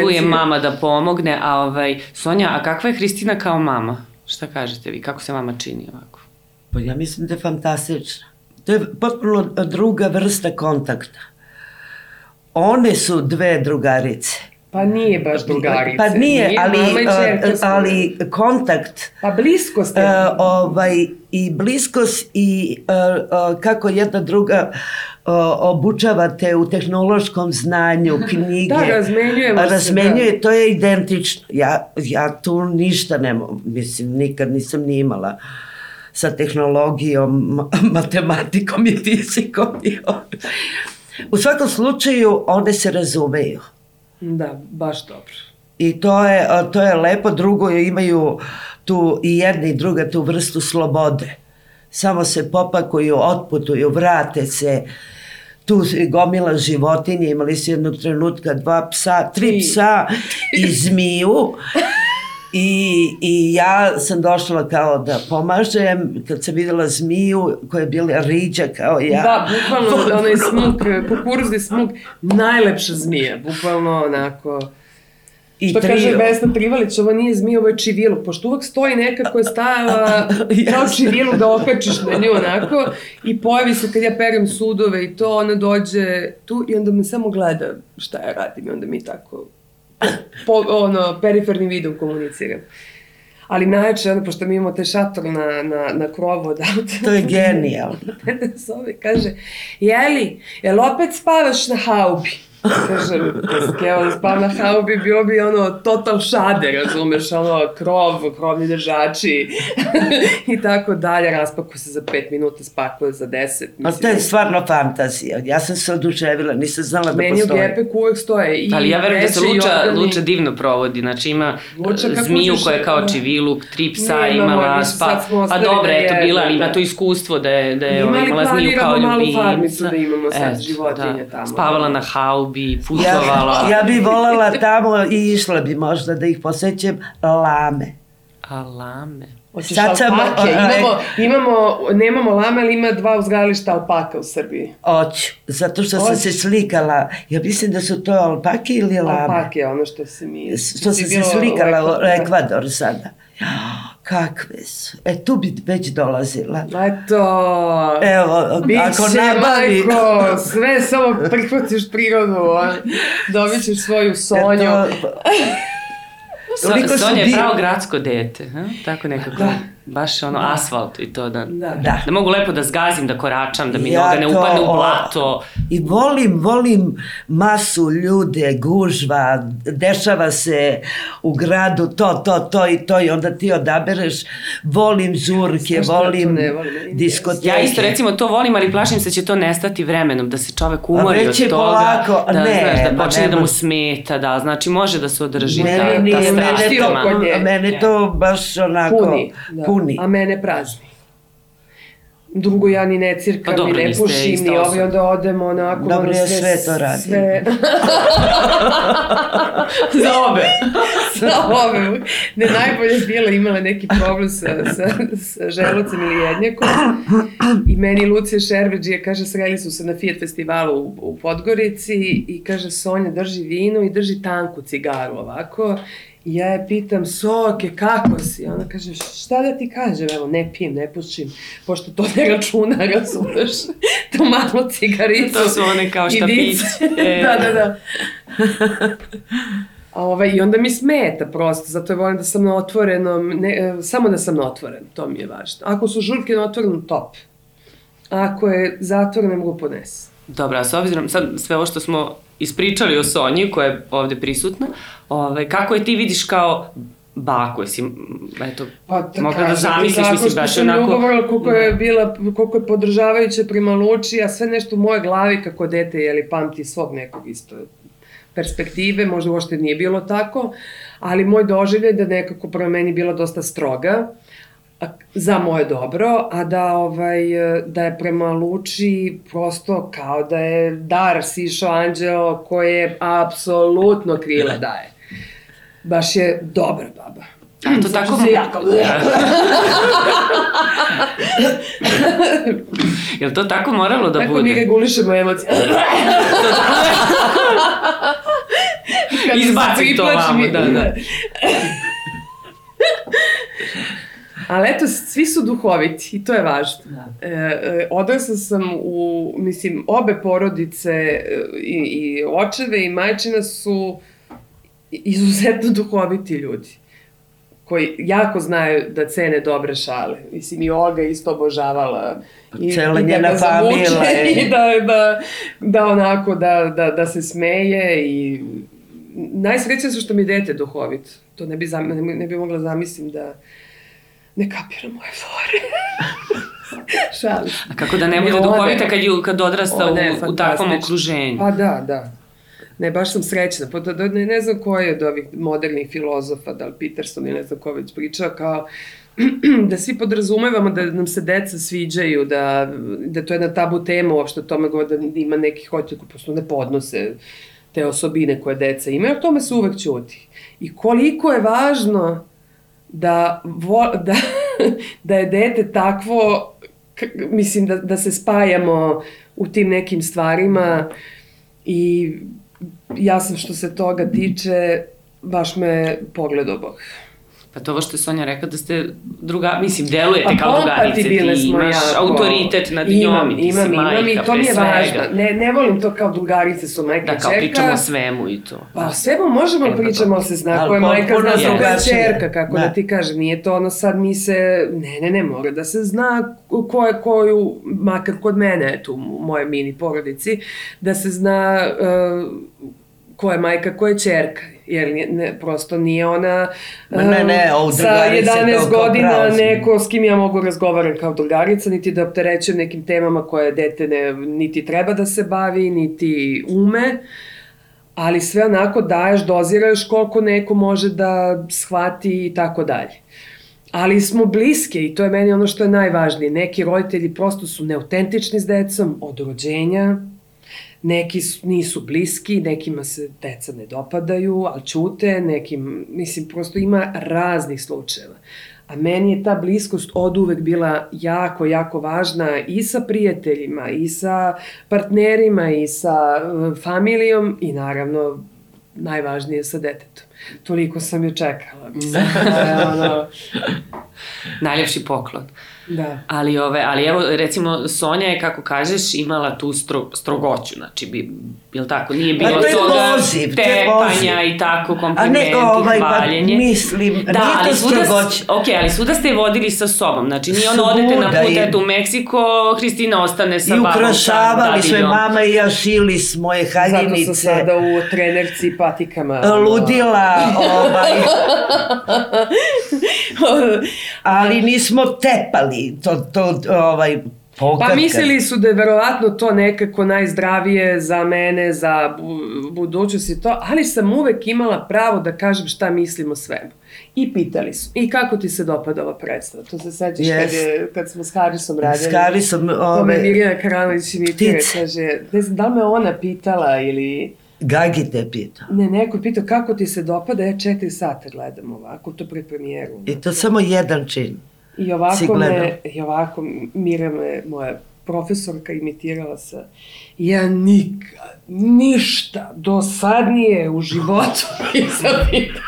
tu je mama da pomogne, a ovaj, Sonja, a kakva je Hristina kao mama? Šta kažete vi, kako se mama čini ovako? Pa ja mislim da je fantastična. To je potpuno druga vrsta kontakta. One su dve drugarice. Pa nije baš drugarice. Pa nije, nije ali, uh, ali kontakt. Pa blisko ste. Uh, ovaj, I bliskost i uh, uh, kako jedna druga uh, obučavate u tehnološkom znanju, knjige. da, razmenjujemo razmenjuje, se. Da. To je identično. Ja, ja tu ništa ne mislim, nikad nisam ni imala. Uh, sa tehnologijom, matematikom i fizikom. U svakom slučaju one se razumeju. Da, baš dobro. I to je, to je lepo. Drugo imaju tu i jedna i druga tu vrstu slobode. Samo se popakuju, otputuju, vrate se. Tu gomila životinje, imali su jednog trenutka dva psa, tri psa i zmiju. I, I ja sam došla kao da pomažem, kad sam videla zmiju koja je bila riđa kao ja. Da, bukvalno onaj smuk, kukuruzni smuk, najlepša zmija, bukvalno onako... I što tri... kaže Vesna Privalić, ovo nije zmija, ovo je čivilu, pošto uvek stoji neka koja je stajala kao čivilu da okačiš na nju onako. I pojavi se kad ja perem sudove i to, ona dođe tu i onda me samo gleda šta ja radim i onda mi tako po, ono, perifernim vidom komuniciram. Ali najče, ono, pošto mi imamo te šator na, na, na krovu od auta. To je genijalno. Dete zove, kaže, jeli, jel opet spavaš na haubi? Kažem, evo, da spav na haubi, bio bi ono total šade, razumeš, ono, krov, krovni držači i tako dalje, raspakuje se za pet minuta, spakuje za deset. Mislim, A to je stvarno fantazija, ja sam se oduševila, nisam znala da Meni postoje. Meni u Gepeku uvek stoje i Ali ja verujem da se Luča, organi... Luča divno provodi, znači ima Luča, zmiju koja je kao čiviluk, tri psa ne, imala, spa, pa dobro, eto, bila, ali ima da. to iskustvo da je, da je imala zmiju kao ljubimca. Imali planiramo malu farmicu da imamo sad životinje da, tamo. Spavala na haubi, putovala Ja, ja bi volala tamo i išla bi možda da ih posećem lame. A lame? Hoćeš Sad sam, alpake? Imamo, imamo, nemamo lame, ali ima dva uzgajališta alpaka u Srbiji. Oću, zato što Oć. sam se slikala. Ja mislim da su to alpake ili lame. Alpake, ono što se mi... Što sam se slikala u Ekvador sada. Kakve su. E, tu bi već dolazila. Eto. Evo, Biće, ako nabavi... Majko, sve samo prihvatiš prirodu. Dobit ćeš svoju Sonju. Eto, So, Sonja je pravo gradsko dete, ha? tako nekako. Da. Baš ono da. asfalt i to da, da. Da. da mogu lepo da zgazim, da koračam, da mi ja noga ne upadne u blato. I volim, volim masu ljude, gužva, dešava se u gradu to, to, to i to i onda ti odabereš. Volim žurke, volim, volim diskoteke. Ja isto recimo to volim, ali plašim se da će to nestati vremenom, da se čovek umori od toga. Polako, da, ne, znaš, da počne da mu smeta, da, znači može da se održi mene, ta, ta strast. Mene to, mene to baš onako puni. Da puni. A mene prazni. Drugo, ja ni ne cirkam, pa, ni ne pušim, ni ovi, onda odemo onako... Dobro, ja sve, sve to radim. Sve... Za obe. Za obe. Ne, najbolje je bila, imala neki problem sa, sa, sa želucem ili jednjakom. I meni Lucija Šerbeđija kaže, sreli su se na Fiat festivalu u, u Podgorici i kaže, Sonja drži vino i drži tanku cigaru ovako I ja je pitam, Soke, kako si? Ona kaže, šta da ti kažem? Evo, ne pijem, ne pušim, pošto to ne računa, razumeš? to malo cigaricu. To su one kao štapić. E. da, da, da. A ovaj, I onda mi smeta prosto, zato je volim da sam na otvorenom, ne, e, samo da sam na otvoren, to mi je važno. Ako su žurke na otvorenom, top. Ako je zatvoren, ne mogu podnesi. Dobro, a s obzirom, sad sve ovo što smo ispričali o Sonji, koja je ovde prisutna, ovaj, kako je ti vidiš kao baku, jesi, eto, pa, da mogla da zamisliš, mislim, baš onako... Tako što koliko je bila, koliko je podržavajuća prema Luči, a sve nešto u moje glavi kako dete, jeli, pamti svog nekog isto perspektive, možda uopšte nije bilo tako, ali moj doživlje je da nekako prema meni bila dosta stroga, za moje dobro, a da ovaj da je prema Luči prosto kao da je dar sišao anđeo koje apsolutno krila daje. Baš je dobra baba. A to tako se jako... Jel to tako moralo da tako bude? Tako mi regulišemo emocije. Izbaci to vamo, da, da. Ali eto, svi su duhoviti i to je važno. Da. E, e, odrasla sam u, mislim, obe porodice e, i, i očeve i majčina su izuzetno duhoviti ljudi koji jako znaju da cene dobre šale. Mislim, i Olga isto obožavala. I, Cela i da njena familija. I da, da, da onako, da, da, da se smeje i najsrećnije su što mi dete duhovit. To ne bi, zam, ne bi mogla zamislim da ne kapira moje fore. Šalim. A kako da ne bude duhovita kad, ju, kad odrasta u, u takvom okruženju? Pa da, da. Ne, baš sam srećna. Pa da, da, ne, ne znam ko je od ovih modernih filozofa, da li Peterson ili ne znam ko već pričao, kao da svi podrazumevamo da nam se deca sviđaju, da, da to je jedna tabu tema uopšte o tome da ima neki hoće koji prosto ne podnose te osobine koje deca imaju, o tome se uvek ćuti. I koliko je važno da, vo, da, da je dete takvo, mislim da, da se spajamo u tim nekim stvarima i ja sam što se toga tiče, baš me pogledao Bog. Pa to ovo što je Sonja rekla da ste druga, mislim, delujete pa, kao drugarice, ti imaš jako, autoritet nad imam, njom i ti imam, si majka, imam, i to mi je važno. Ne, ne volim to kao drugarice su majka da, kao čerka. pričamo o svemu i to. Pa o svemu možemo da pričamo, se zna ko je majka, zna se koja je čerka, kako da. da ti kažem, nije to ono sad mi se, ne, ne, ne, mora da se zna ko je koju, makar kod mene, eto, u moje mini porodici, da se zna uh, ko je majka, ko je čerka jer ne, prosto nije ona ne, ne, um, sa 11 godina neko s kim ja mogu razgovaram kao drugarica, niti da opterećujem nekim temama koje dete ne, niti treba da se bavi, niti ume, ali sve onako daješ, doziraš koliko neko može da shvati i tako dalje. Ali smo bliske i to je meni ono što je najvažnije. Neki roditelji prosto su neautentični s decom od rođenja, neki su, nisu bliski, nekima se deca ne dopadaju, ali čute, nekim, mislim, prosto ima raznih slučajeva. A meni je ta bliskost od uvek bila jako, jako važna i sa prijateljima, i sa partnerima, i sa e, familijom i naravno najvažnije sa detetom. Toliko sam je čekala. Mislim, ono... Najljepši poklon. Da. Ali, ove, ali evo, recimo, Sonja je, kako kažeš, imala tu stro, strogoću, znači, bi, bil tako, nije bilo to toga poziv, tepanja i tako, komplimenti, A ne, ovaj, hvaljenje. Pa, mislim, da, nije ali to strogoća. ok, ali svuda ste je vodili sa sobom, znači nije ono odete na put, eto, u Meksiko, Hristina ostane sa I babom. ukrašavali sve, mama i ja šili s moje haljinice. Zato su sada u trenerci patikama. Ludila, ovaj... ali nismo tepali, to, to, ovaj, Pokratka. Pa mislili su da je verovatno to nekako najzdravije za mene, za budućnost i to, ali sam uvek imala pravo da kažem šta mislim o svemu. I pitali su, i kako ti se dopada ova predstava? To se sećaš yes. kad, je, kad smo s Harisom radili. S Harisom, ove... To me Mirjana Karanović imitira, kaže, ne znam, da li me ona pitala ili... Gagi te pitao. Ne, neko je pitao kako ti se dopada, ja četiri sata gledam ovako, to pre premijeru. I to samo jedan čin. I ovako me, i ovako Mira me, moja profesorka imitirala sa ja nikad, ništa dosadnije u životu nisam pitala.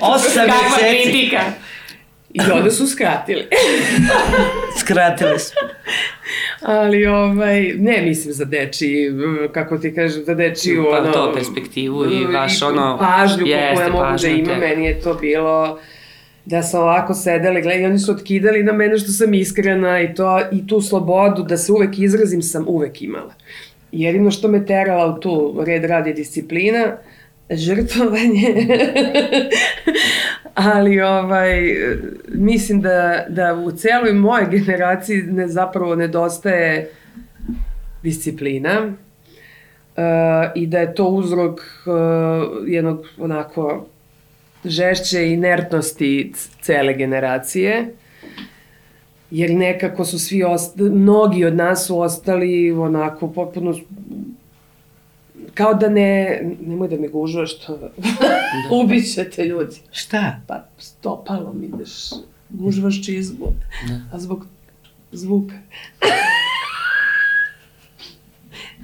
Osam meseci. kritika. I onda su skratili. skratili su. Ali, ovaj, ne mislim za deči, kako ti kažem, za dečiju, pa, ono... to perspektivu i vaš, ono... Pažnju koju ja mogu da imam, meni je to bilo da sam ovako sedela i gledali, oni su otkidali na mene što sam iskrena i, to, i tu slobodu da se uvek izrazim sam uvek imala. Jedino što me terala u tu red radi disciplina, žrtvovanje, ali ovaj, mislim da, da u celoj moje generaciji ne, zapravo nedostaje disciplina uh, i da je to uzrok uh, jednog onako žešće inertnosti cele generacije, jer nekako su svi ostali, mnogi od nas su ostali onako potpuno kao da ne, nemoj da me gužvaš, što da. ubićete ljudi. Šta? Pa stopalom ideš, gužvaš čizmu, da. a zbog zvuka.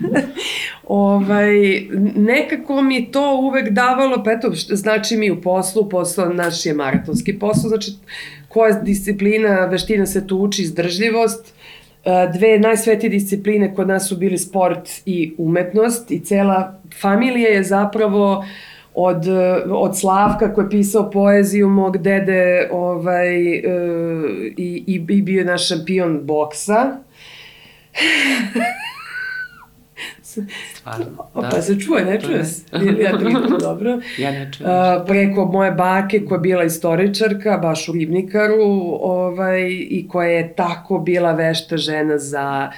ovaj, nekako mi to uvek davalo, pa eto, znači mi u poslu, posao naš je maratonski posao, znači koja disciplina, veština se tu uči, izdržljivost, e, dve najsvetije discipline kod nas su bili sport i umetnost i cela familija je zapravo od, od Slavka koji je pisao poeziju mog dede ovaj, e, i, i bio je naš šampion boksa. Stvarno, da. Pa se čuje, ne čuje se. Ja to dobro. ja ne čujem. Uh, preko moje bake koja je bila istoričarka, baš u Ribnikaru, ovaj, i koja je tako bila vešta žena za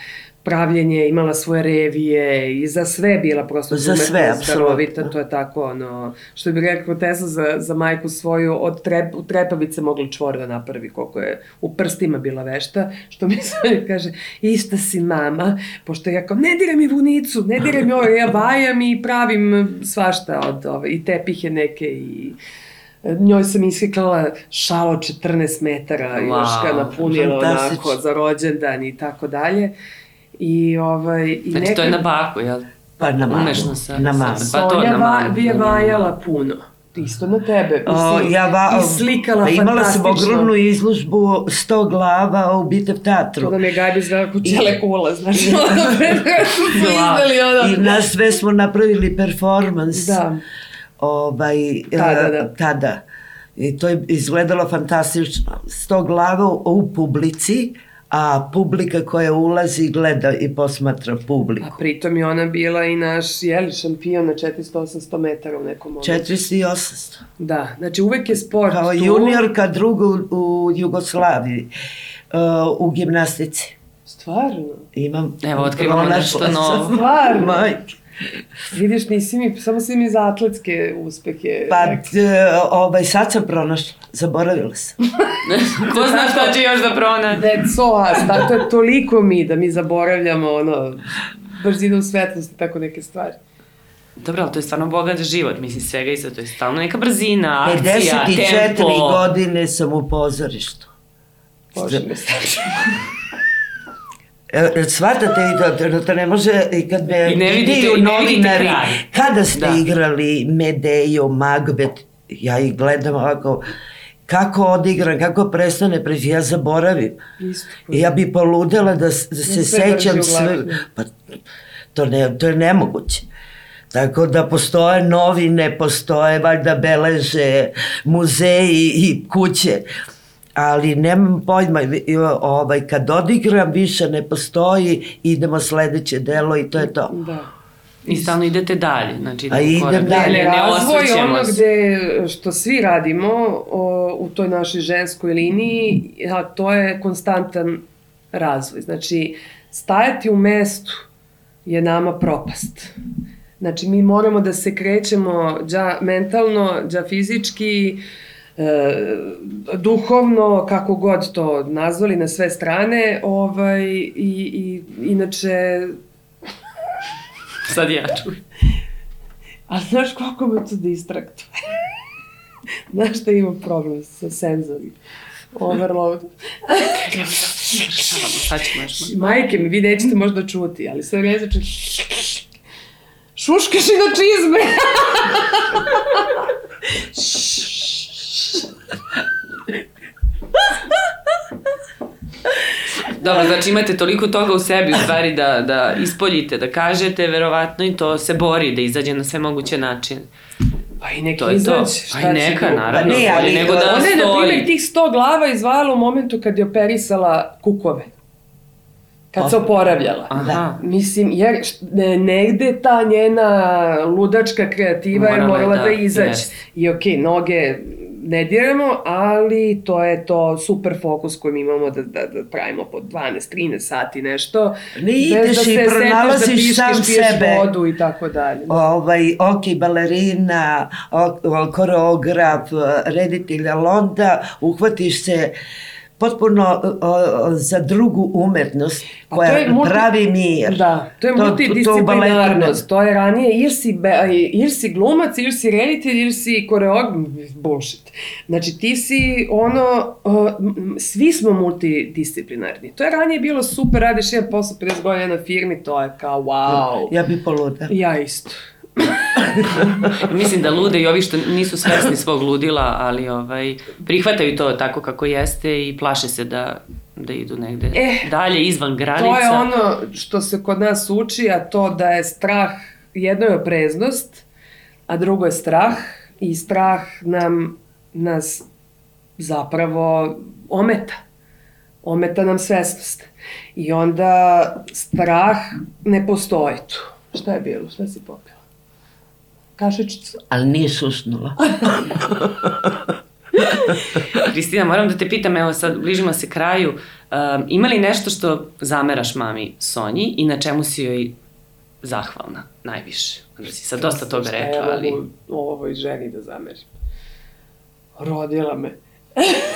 pravljenje, imala svoje revije i za sve bila prosto za sve, apsolutno. To je tako, ono, što bi rekao Tesla za, za majku svoju, od trep, u trepavice mogla čvor da napravi, koliko je u prstima bila vešta, što mi se kaže, ista si mama, pošto ja kao, ne diraj mi vunicu, ne diraj mi ovo, ja vajam i pravim svašta od ove, i tepihe neke i njoj sam ishiklala šalo 14 metara, wow, još ga napunila onako za rođendan i tako dalje. I, ovaj, i znači, neka... to je na baku, jel? Pa na malu. Umešno sa, na malu. Pa to Sonja na malu. va, je vajala puno. Isto na tebe. Mislim, o, ja va, I slikala pa imala sam ogromnu izložbu 100 glava u Bitev teatru. To da je Gabi zna kućele kula, znaš. su izdali ono. I nas sve smo napravili performans. Da. Ovaj, tada, da. tada. I to je izgledalo fantastično. 100 glava u publici, a publika koja ulazi gleda i posmatra publiku. A pritom je ona bila i naš, jeli, šampion na 400-800 metara u nekom momentu. 400 i 800. Da, znači uvek je sport Kao tu. juniorka drugu u Jugoslaviji, uh, u gimnastici. Stvarno? Imam. Evo, otkrivamo nešto novo. Stvarno? Majke. Vidiš, nisi mi, samo si mi za atletske uspehe. Pa, ovaj, sad sam pronašla, zaboravila sam. Ko zna šta će još da pronaći? Deco, a to je toliko mi da mi zaboravljamo, ono, brzinu svetlosti, tako neke stvari. Dobro, ali to je stvarno bogat život, mislim, svega i to je stalno neka brzina, akcija, 54 tempo. 54 godine sam u pozorištu. Bože me Svatate i to, to ne može, i kad me I ne vidite, i ne vidite kraj. Kada ste da. igrali Medeju, Magbet, ja ih gledam ovako, kako odigram, kako prestane, pre ja zaboravim. Isto. I ja bi poludela da, da se sećam sve. Pa, to, ne, to je nemoguće. Tako da postoje novine, postoje valjda beleže, muzeji i kuće ali nemam pojma, ovaj, kad odigram više ne postoji, idemo sledeće delo i to je to. Da. I stalno idete dalje, znači A idem dalje. dalje. Ne Razvoj ono gde, što svi radimo o, u toj našoj ženskoj liniji, a to je konstantan razvoj. Znači, stajati u mestu je nama propast. Znači, mi moramo da se krećemo dža mentalno, dža fizički, e, duhovno, kako god to nazvali na sve strane, ovaj, i, i inače Sad ja čujem. A znaš koliko me to distraktuje? znaš da imam problem sa senzorima? Overload. Sad ćemo još. Majke mi, vi nećete možda čuti, ali sve vreme znači... Šuškaš i na čizme! Dobro, znači imate toliko toga u sebi u stvari da, da ispoljite, da kažete, verovatno i to se bori da izađe na sve moguće načine. Pa i neka izađe, šta Pa i neka, naravno, pa ne, ali, nego da ona je, na primjer, tih sto glava izvala u momentu kad je operisala kukove. Kad se oporavljala. Aha. Da. Mislim, jer negde ta njena ludačka kreativa Morala je morala da, da izađe. I okej, okay, noge ne diramo, ali to je to super fokus koji mi imamo da, da, da pravimo po 12-13 sati nešto. Ne ideš da i pronalaziš da piškeš, sam sebe. vodu i tako dalje. Ovaj, ok, balerina, ok, koreograf, reditelj, ali onda uhvatiš se potpuno o, za drugu umetnost koja to je multi, pravi mir. Da, to je to, multidisciplinarnost. To, to, to je ranije ili si, be, ili si glumac, ili si reditelj, ili si koreograf, bullshit. Znači ti si ono, o, svi smo multidisciplinarni. To je ranije bilo super, radiš jedan posao 50 godina na firmi, to je kao wow. Ja bi poluda. Ja isto. Mislim da lude i ovi što nisu svesni svog ludila, ali ovaj, prihvataju to tako kako jeste i plaše se da, da idu negde eh, dalje, izvan granica. To je ono što se kod nas uči, a to da je strah, jedno je opreznost, a drugo je strah i strah nam nas zapravo ometa. Ometa nam svesnost. I onda strah ne postoji tu. Šta je bilo? Šta si popio? Kašičicu. Ali nije susnula. Kristina, moram da te pitam, evo sad bližimo se kraju, um, ima li nešto što zameraš mami Sonji i na čemu si joj zahvalna najviše? Da si sad dosta toga rekla, ali... Evo ovoj ženi da zamerim. Rodila me.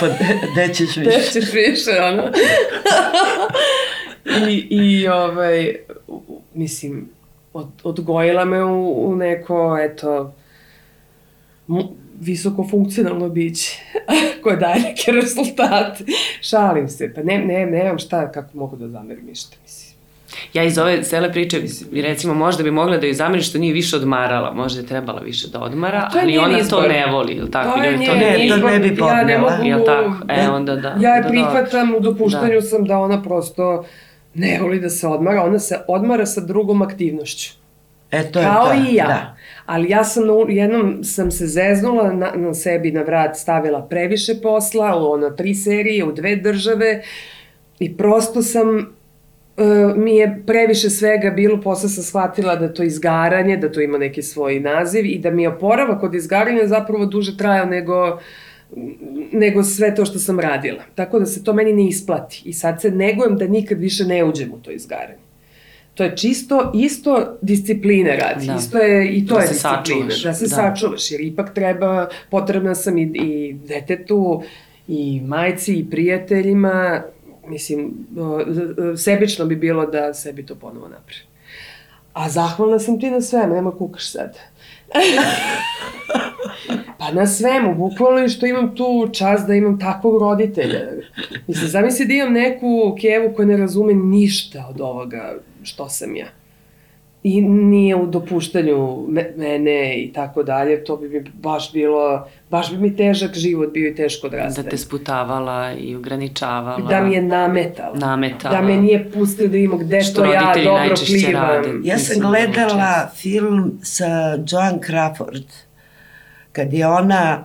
pa gde ćeš više? Gde ćeš više, ono. I, I, ovaj, mislim, od, odgojila me u, u neko, eto, visoko funkcionalno biće koje daje neke rezultate. Šalim se, pa ne, ne, nemam šta, kako mogu da zamerim ništa, mislim. Ja iz ove cele priče, recimo, možda bi mogla da ju zameri što nije više odmarala, možda je trebala više da odmara, ali ona izbor. to ne voli, ili tako? To je njen to ne, izbor, to ne bi podnela. Ja ne mogu, jel tako? E, onda da. Ja je da, prihvatam, u dopuštanju da. sam da ona prosto ne voli da se odmara, ona se odmara sa drugom aktivnošću. E, to Kao je to, i ja. Da. Ali ja sam jednom sam se zeznula, na, na sebi na vrat stavila previše posla, u ono tri serije, u dve države i prosto sam uh, mi je previše svega bilo, posle sam shvatila da to izgaranje, da to ima neki svoj naziv i da mi je oporavak od izgaranja zapravo duže trajao nego nego sve to što sam radila. Tako da se to meni ne isplati. I sad se negujem da nikad više ne uđem u to izgaranje. To je čisto isto discipline radi. Da. Isto je, I to da je disciplina. Sačuvaš. Da se da. sačuvaš, jer ipak treba, potrebna sam i, i detetu, i majci, i prijateljima. Mislim, sebično bi bilo da sebi to ponovo napravim. A zahvalna sam ti na sve, nema kukaš sad. Pa na svemu, bukvalno što imam tu čast da imam takvog roditelja. Mislim, zamisli da imam neku kevu koja ne razume ništa od ovoga što sam ja i nije u dopuštanju me, mene i tako dalje, to bi mi baš bilo, baš bi mi težak život bio i teško odrastanje. Da te sputavala i ograničavala. Da mi je nametala. Nametala. Da me nije pustila da imamo gde Što to ja dobro plivam. Rade, ja sam gledala film sa Joan Crawford, kad je ona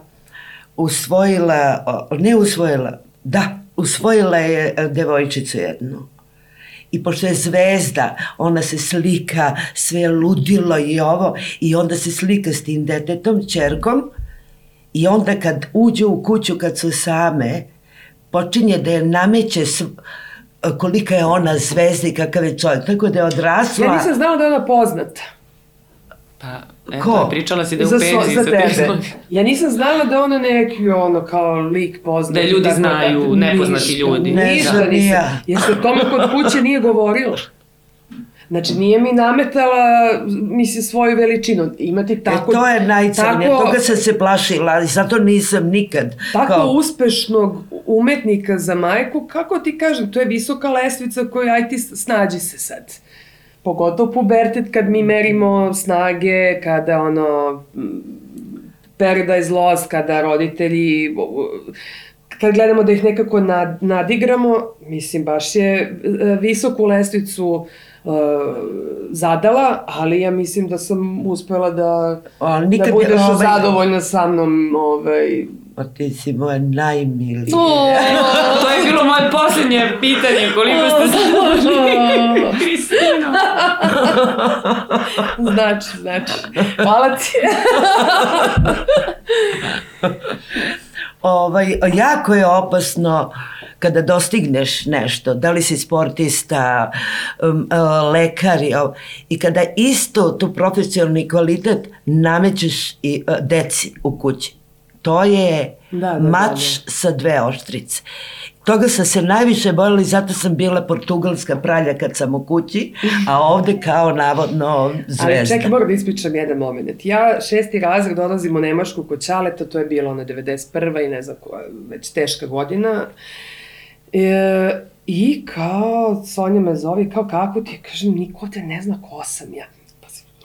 usvojila, ne usvojila, da, usvojila je devojčicu jednu i pošto je zvezda, ona se slika, sve ludilo i ovo, i onda se slika s tim detetom, čerkom, i onda kad uđe u kuću, kad su same, počinje da je nameće sv, kolika je ona zvezda i kakav je čovjek, tako da je odrasla. Ja nisam znala da je ona poznata. Pa, eto, Ko? pričala si da je u penziji za, za tebe. Ja nisam znala da ona neki, ono, kao lik poznat. Da ljudi dakle, znaju, da, nepoznati ništa, ljudi. Ne ništa nisam. Jer se o tome kod kuće nije govorilo. Znači, nije mi nametala, mislim, svoju veličinu. Imati tako... E, to je najcrnije, tako, toga sam se plašila, i zato nisam nikad. Tako kao... uspešnog umetnika za majku, kako ti kažem, to je visoka lestvica koju, aj ti snađi se sad pogotovo pubertet kad mi merimo snage, kada ono Paradise Lost, kada roditelji kad gledamo da ih nekako nad, nadigramo, mislim baš je e, visoku lestvicu uh, zadala, ali ja mislim da sam uspela da, da budeš ovaj, zadovoljna sa mnom ovaj, Pa ti si moja najmilija. to je bilo moje posljednje pitanje, koliko ste zadovoljni, Kristina. znači, znači. Hvala ti. ovaj, jako je opasno kada dostigneš nešto, da li si sportista, um, uh, lekar i, i kada isto tu profesionalni kvalitet namećeš i uh, deci u kući to je da, da, mač da, da. sa dve oštrice. Toga sam se najviše bojila i zato sam bila portugalska pralja kad sam u kući, a ovde kao navodno zvezda. Ali čekaj, moram da ispričam jedan moment. Ja šesti razred dolazim u Nemačku kod Čaleta, to je bilo na 91. i ne znam koja, već teška godina. E, I kao Sonja me zove, kao kako ti, kažem, niko te ne zna ko sam ja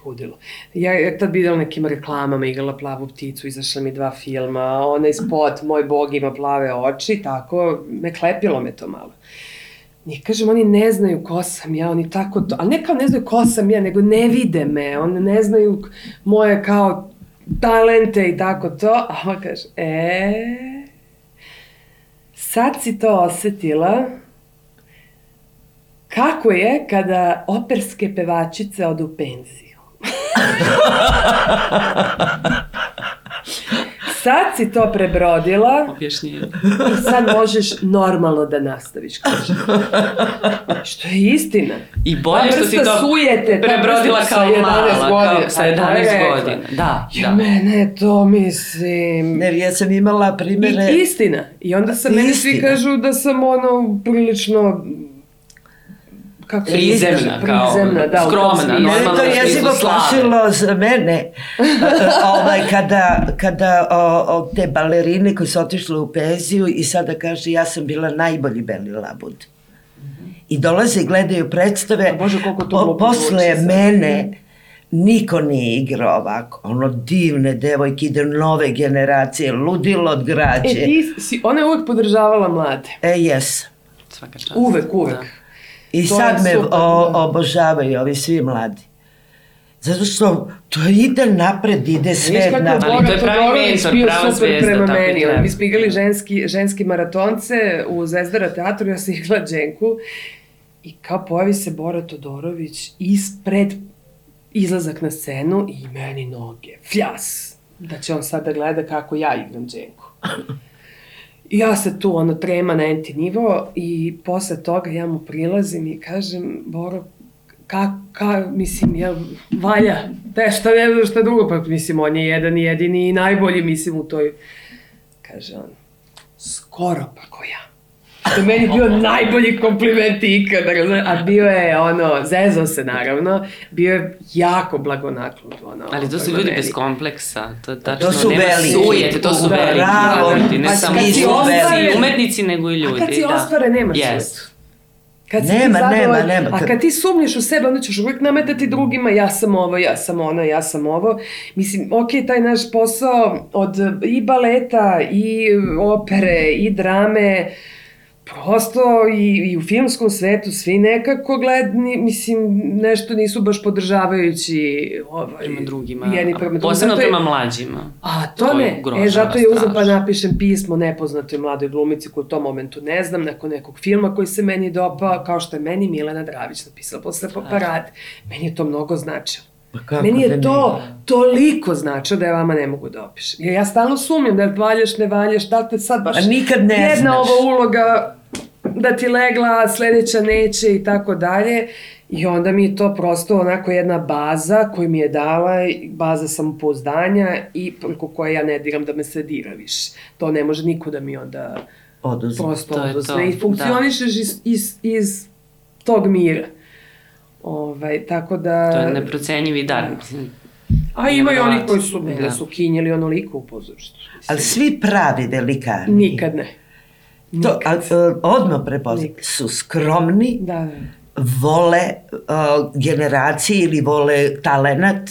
ludilo. Ja je tad videla nekim reklamama, igrala plavu pticu, izašla mi dva filma, onaj spot, moj bog ima plave oči, tako, me klepilo me to malo. I kažem, oni ne znaju ko sam ja, oni tako to, ali ne kao ne znaju ko sam ja, nego ne vide me, oni ne znaju moje kao talente i tako to, a ona kaže, e, sad si to osetila, kako je kada operske pevačice odu u penziju? Sad si to prebrodila. Objašnjenje. I sad možeš normalno da nastaviš, kaže. Što je istina. I bolje što si to sujete, prebrodila kao mala, godina, kao sa 11 godina. Da, ja, da. mene to mislim... Ne, ja sam imala primere... I, istina. I onda sam meni svi kažu da sam ono prilično kako prizemna, kao prizemna, da, skromna, normalna. to jezivo plašilo za mene. ovaj, kada kada o, o, te balerine koje su otišle u penziju i sada kaže ja sam bila najbolji beli labud. I dolaze i gledaju predstave. Bože, koliko to po, posle mene niko nije igrao ovako. Ono divne devojke, ide nove generacije, ludilo od građe. E, ti si, ona je uvek podržavala mlade. E, jes. Svaka čast. Uvek, uvek. Da. I to sad me super, o, da. obožavaju ovi svi mladi. Zato što to ide napred, ide sve napred. Ali to je pravi mentor, bio prava super prema meni. Mi smo igrali ženski, ženski maratonce u Zvezdara teatru, ja sam igrala Dženku i kao pojavi se Bora Todorović ispred izlazak na scenu i meni noge, fljas, da će on sada gleda kako ja igram Dženku. ja se tu ono trema na enti nivo i posle toga ja mu prilazim i kažem, Boro, ka, ka, mislim, ja, valja, te šta ne znam šta drugo, pa mislim, on je jedan i jedini i najbolji, mislim, u toj, kaže on, skoro pa ko ja. Što meni bio najbolji kompliment ikada, a bio je ono, zezo se naravno, bio je jako blagonaklon. Ono, Ali to su ljudi bez kompleksa, to je tačno, to su nema veliki. sujete, to su veliki, bravo. veliki, ne Pa samo su umetnici, veliki. i umetnici, nego i ljudi. A kad si da. ostvare, nema Yes. sujetu. Kad si Nema, ti nema, nema. A kad ti sumnješ u sebe, onda ćeš uvijek nametati drugima, ja sam ovo, ja sam ono, ja sam ovo. Mislim, ok, taj naš posao od i baleta, i opere, i drame, prosto i, i u filmskom svetu svi nekako gledni, mislim, nešto nisu baš podržavajući ovaj, Prema drugima, jedni prema drugima. posebno prema mlađima. A, to, To ne. E, zato je uzem pa napišem pismo nepoznatoj mladoj glumici koju u tom momentu ne znam, nakon nekog filma koji se meni dopao, kao što je meni Milena Dravić napisala posle parade. Meni je to mnogo značilo. Pa kako Meni da je to toliko značilo da ja vama ne mogu da opišem. Jer ja stalno sumnjam da valjaš, ne valjaš, da te sad baš A nikad ne jedna znaš. ova uloga da ti legla, sledeća neće i tako dalje. I onda mi je to prosto onako jedna baza koju mi je dala, baza samopouzdanja i preko koje ja ne diram da me se dira više. To ne može niko da mi onda Oduzme. prosto To oduzme. to, I funkcionišeš iz, iz, iz tog mira. Ovaj, tako da... To je neprocenjivi dar. A ima i oni koji su, da. Da. su kinjeli onoliko u pozorištu. Ali svi pravi velikani. Nikad ne. To, a, a, odmah prepoznam. Nikad. Su skromni, Da, da. vole uh, generacije ili vole talenat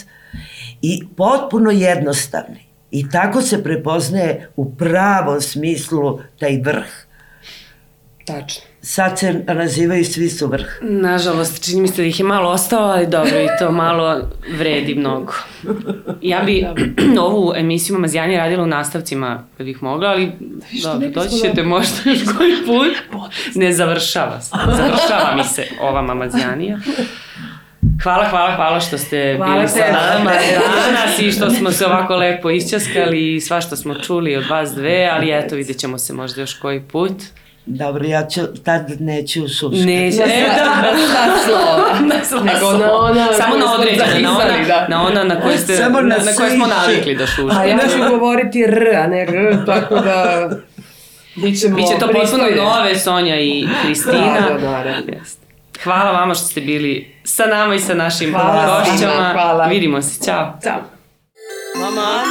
i potpuno jednostavni. I tako se prepoznaje u pravom smislu taj vrh. Tačno. Sad se nazivaju svi su vrh. Nažalost, čini mi se da ih je malo ostalo, ali dobro, i to malo vredi mnogo. Ja bi ovu emisiju Mamazijanje radila u nastavcima kad bih mogla, ali dobro, doći ćete možda još koji put. Ne završava se. Završava mi se ova Mamazijanija. Hvala, hvala, hvala što ste Hvala bili sa nama danas i što smo se ovako lepo isčaskali i sva što smo čuli od vas dve, ali eto, vidjet ćemo se možda još koji put. Dobro, ja ću, tad neću šuškati. Neće, e, da, Na slova. na sva Nego slova. na ona Samo na smo određene, na ona, da. na ona na koje, ste, Samo na, na na koje smo navikli da šuškamo. A ja ću govoriti R, a ne R, tako da... Bićemo Biće to potpuno nove Sonja i Hristina. Da, da, naravno. Jeste. Hvala vama što ste bili sa nama i sa našim Hvala gošćama. hvala. Vidimo se, ćao. Ćao. Mama,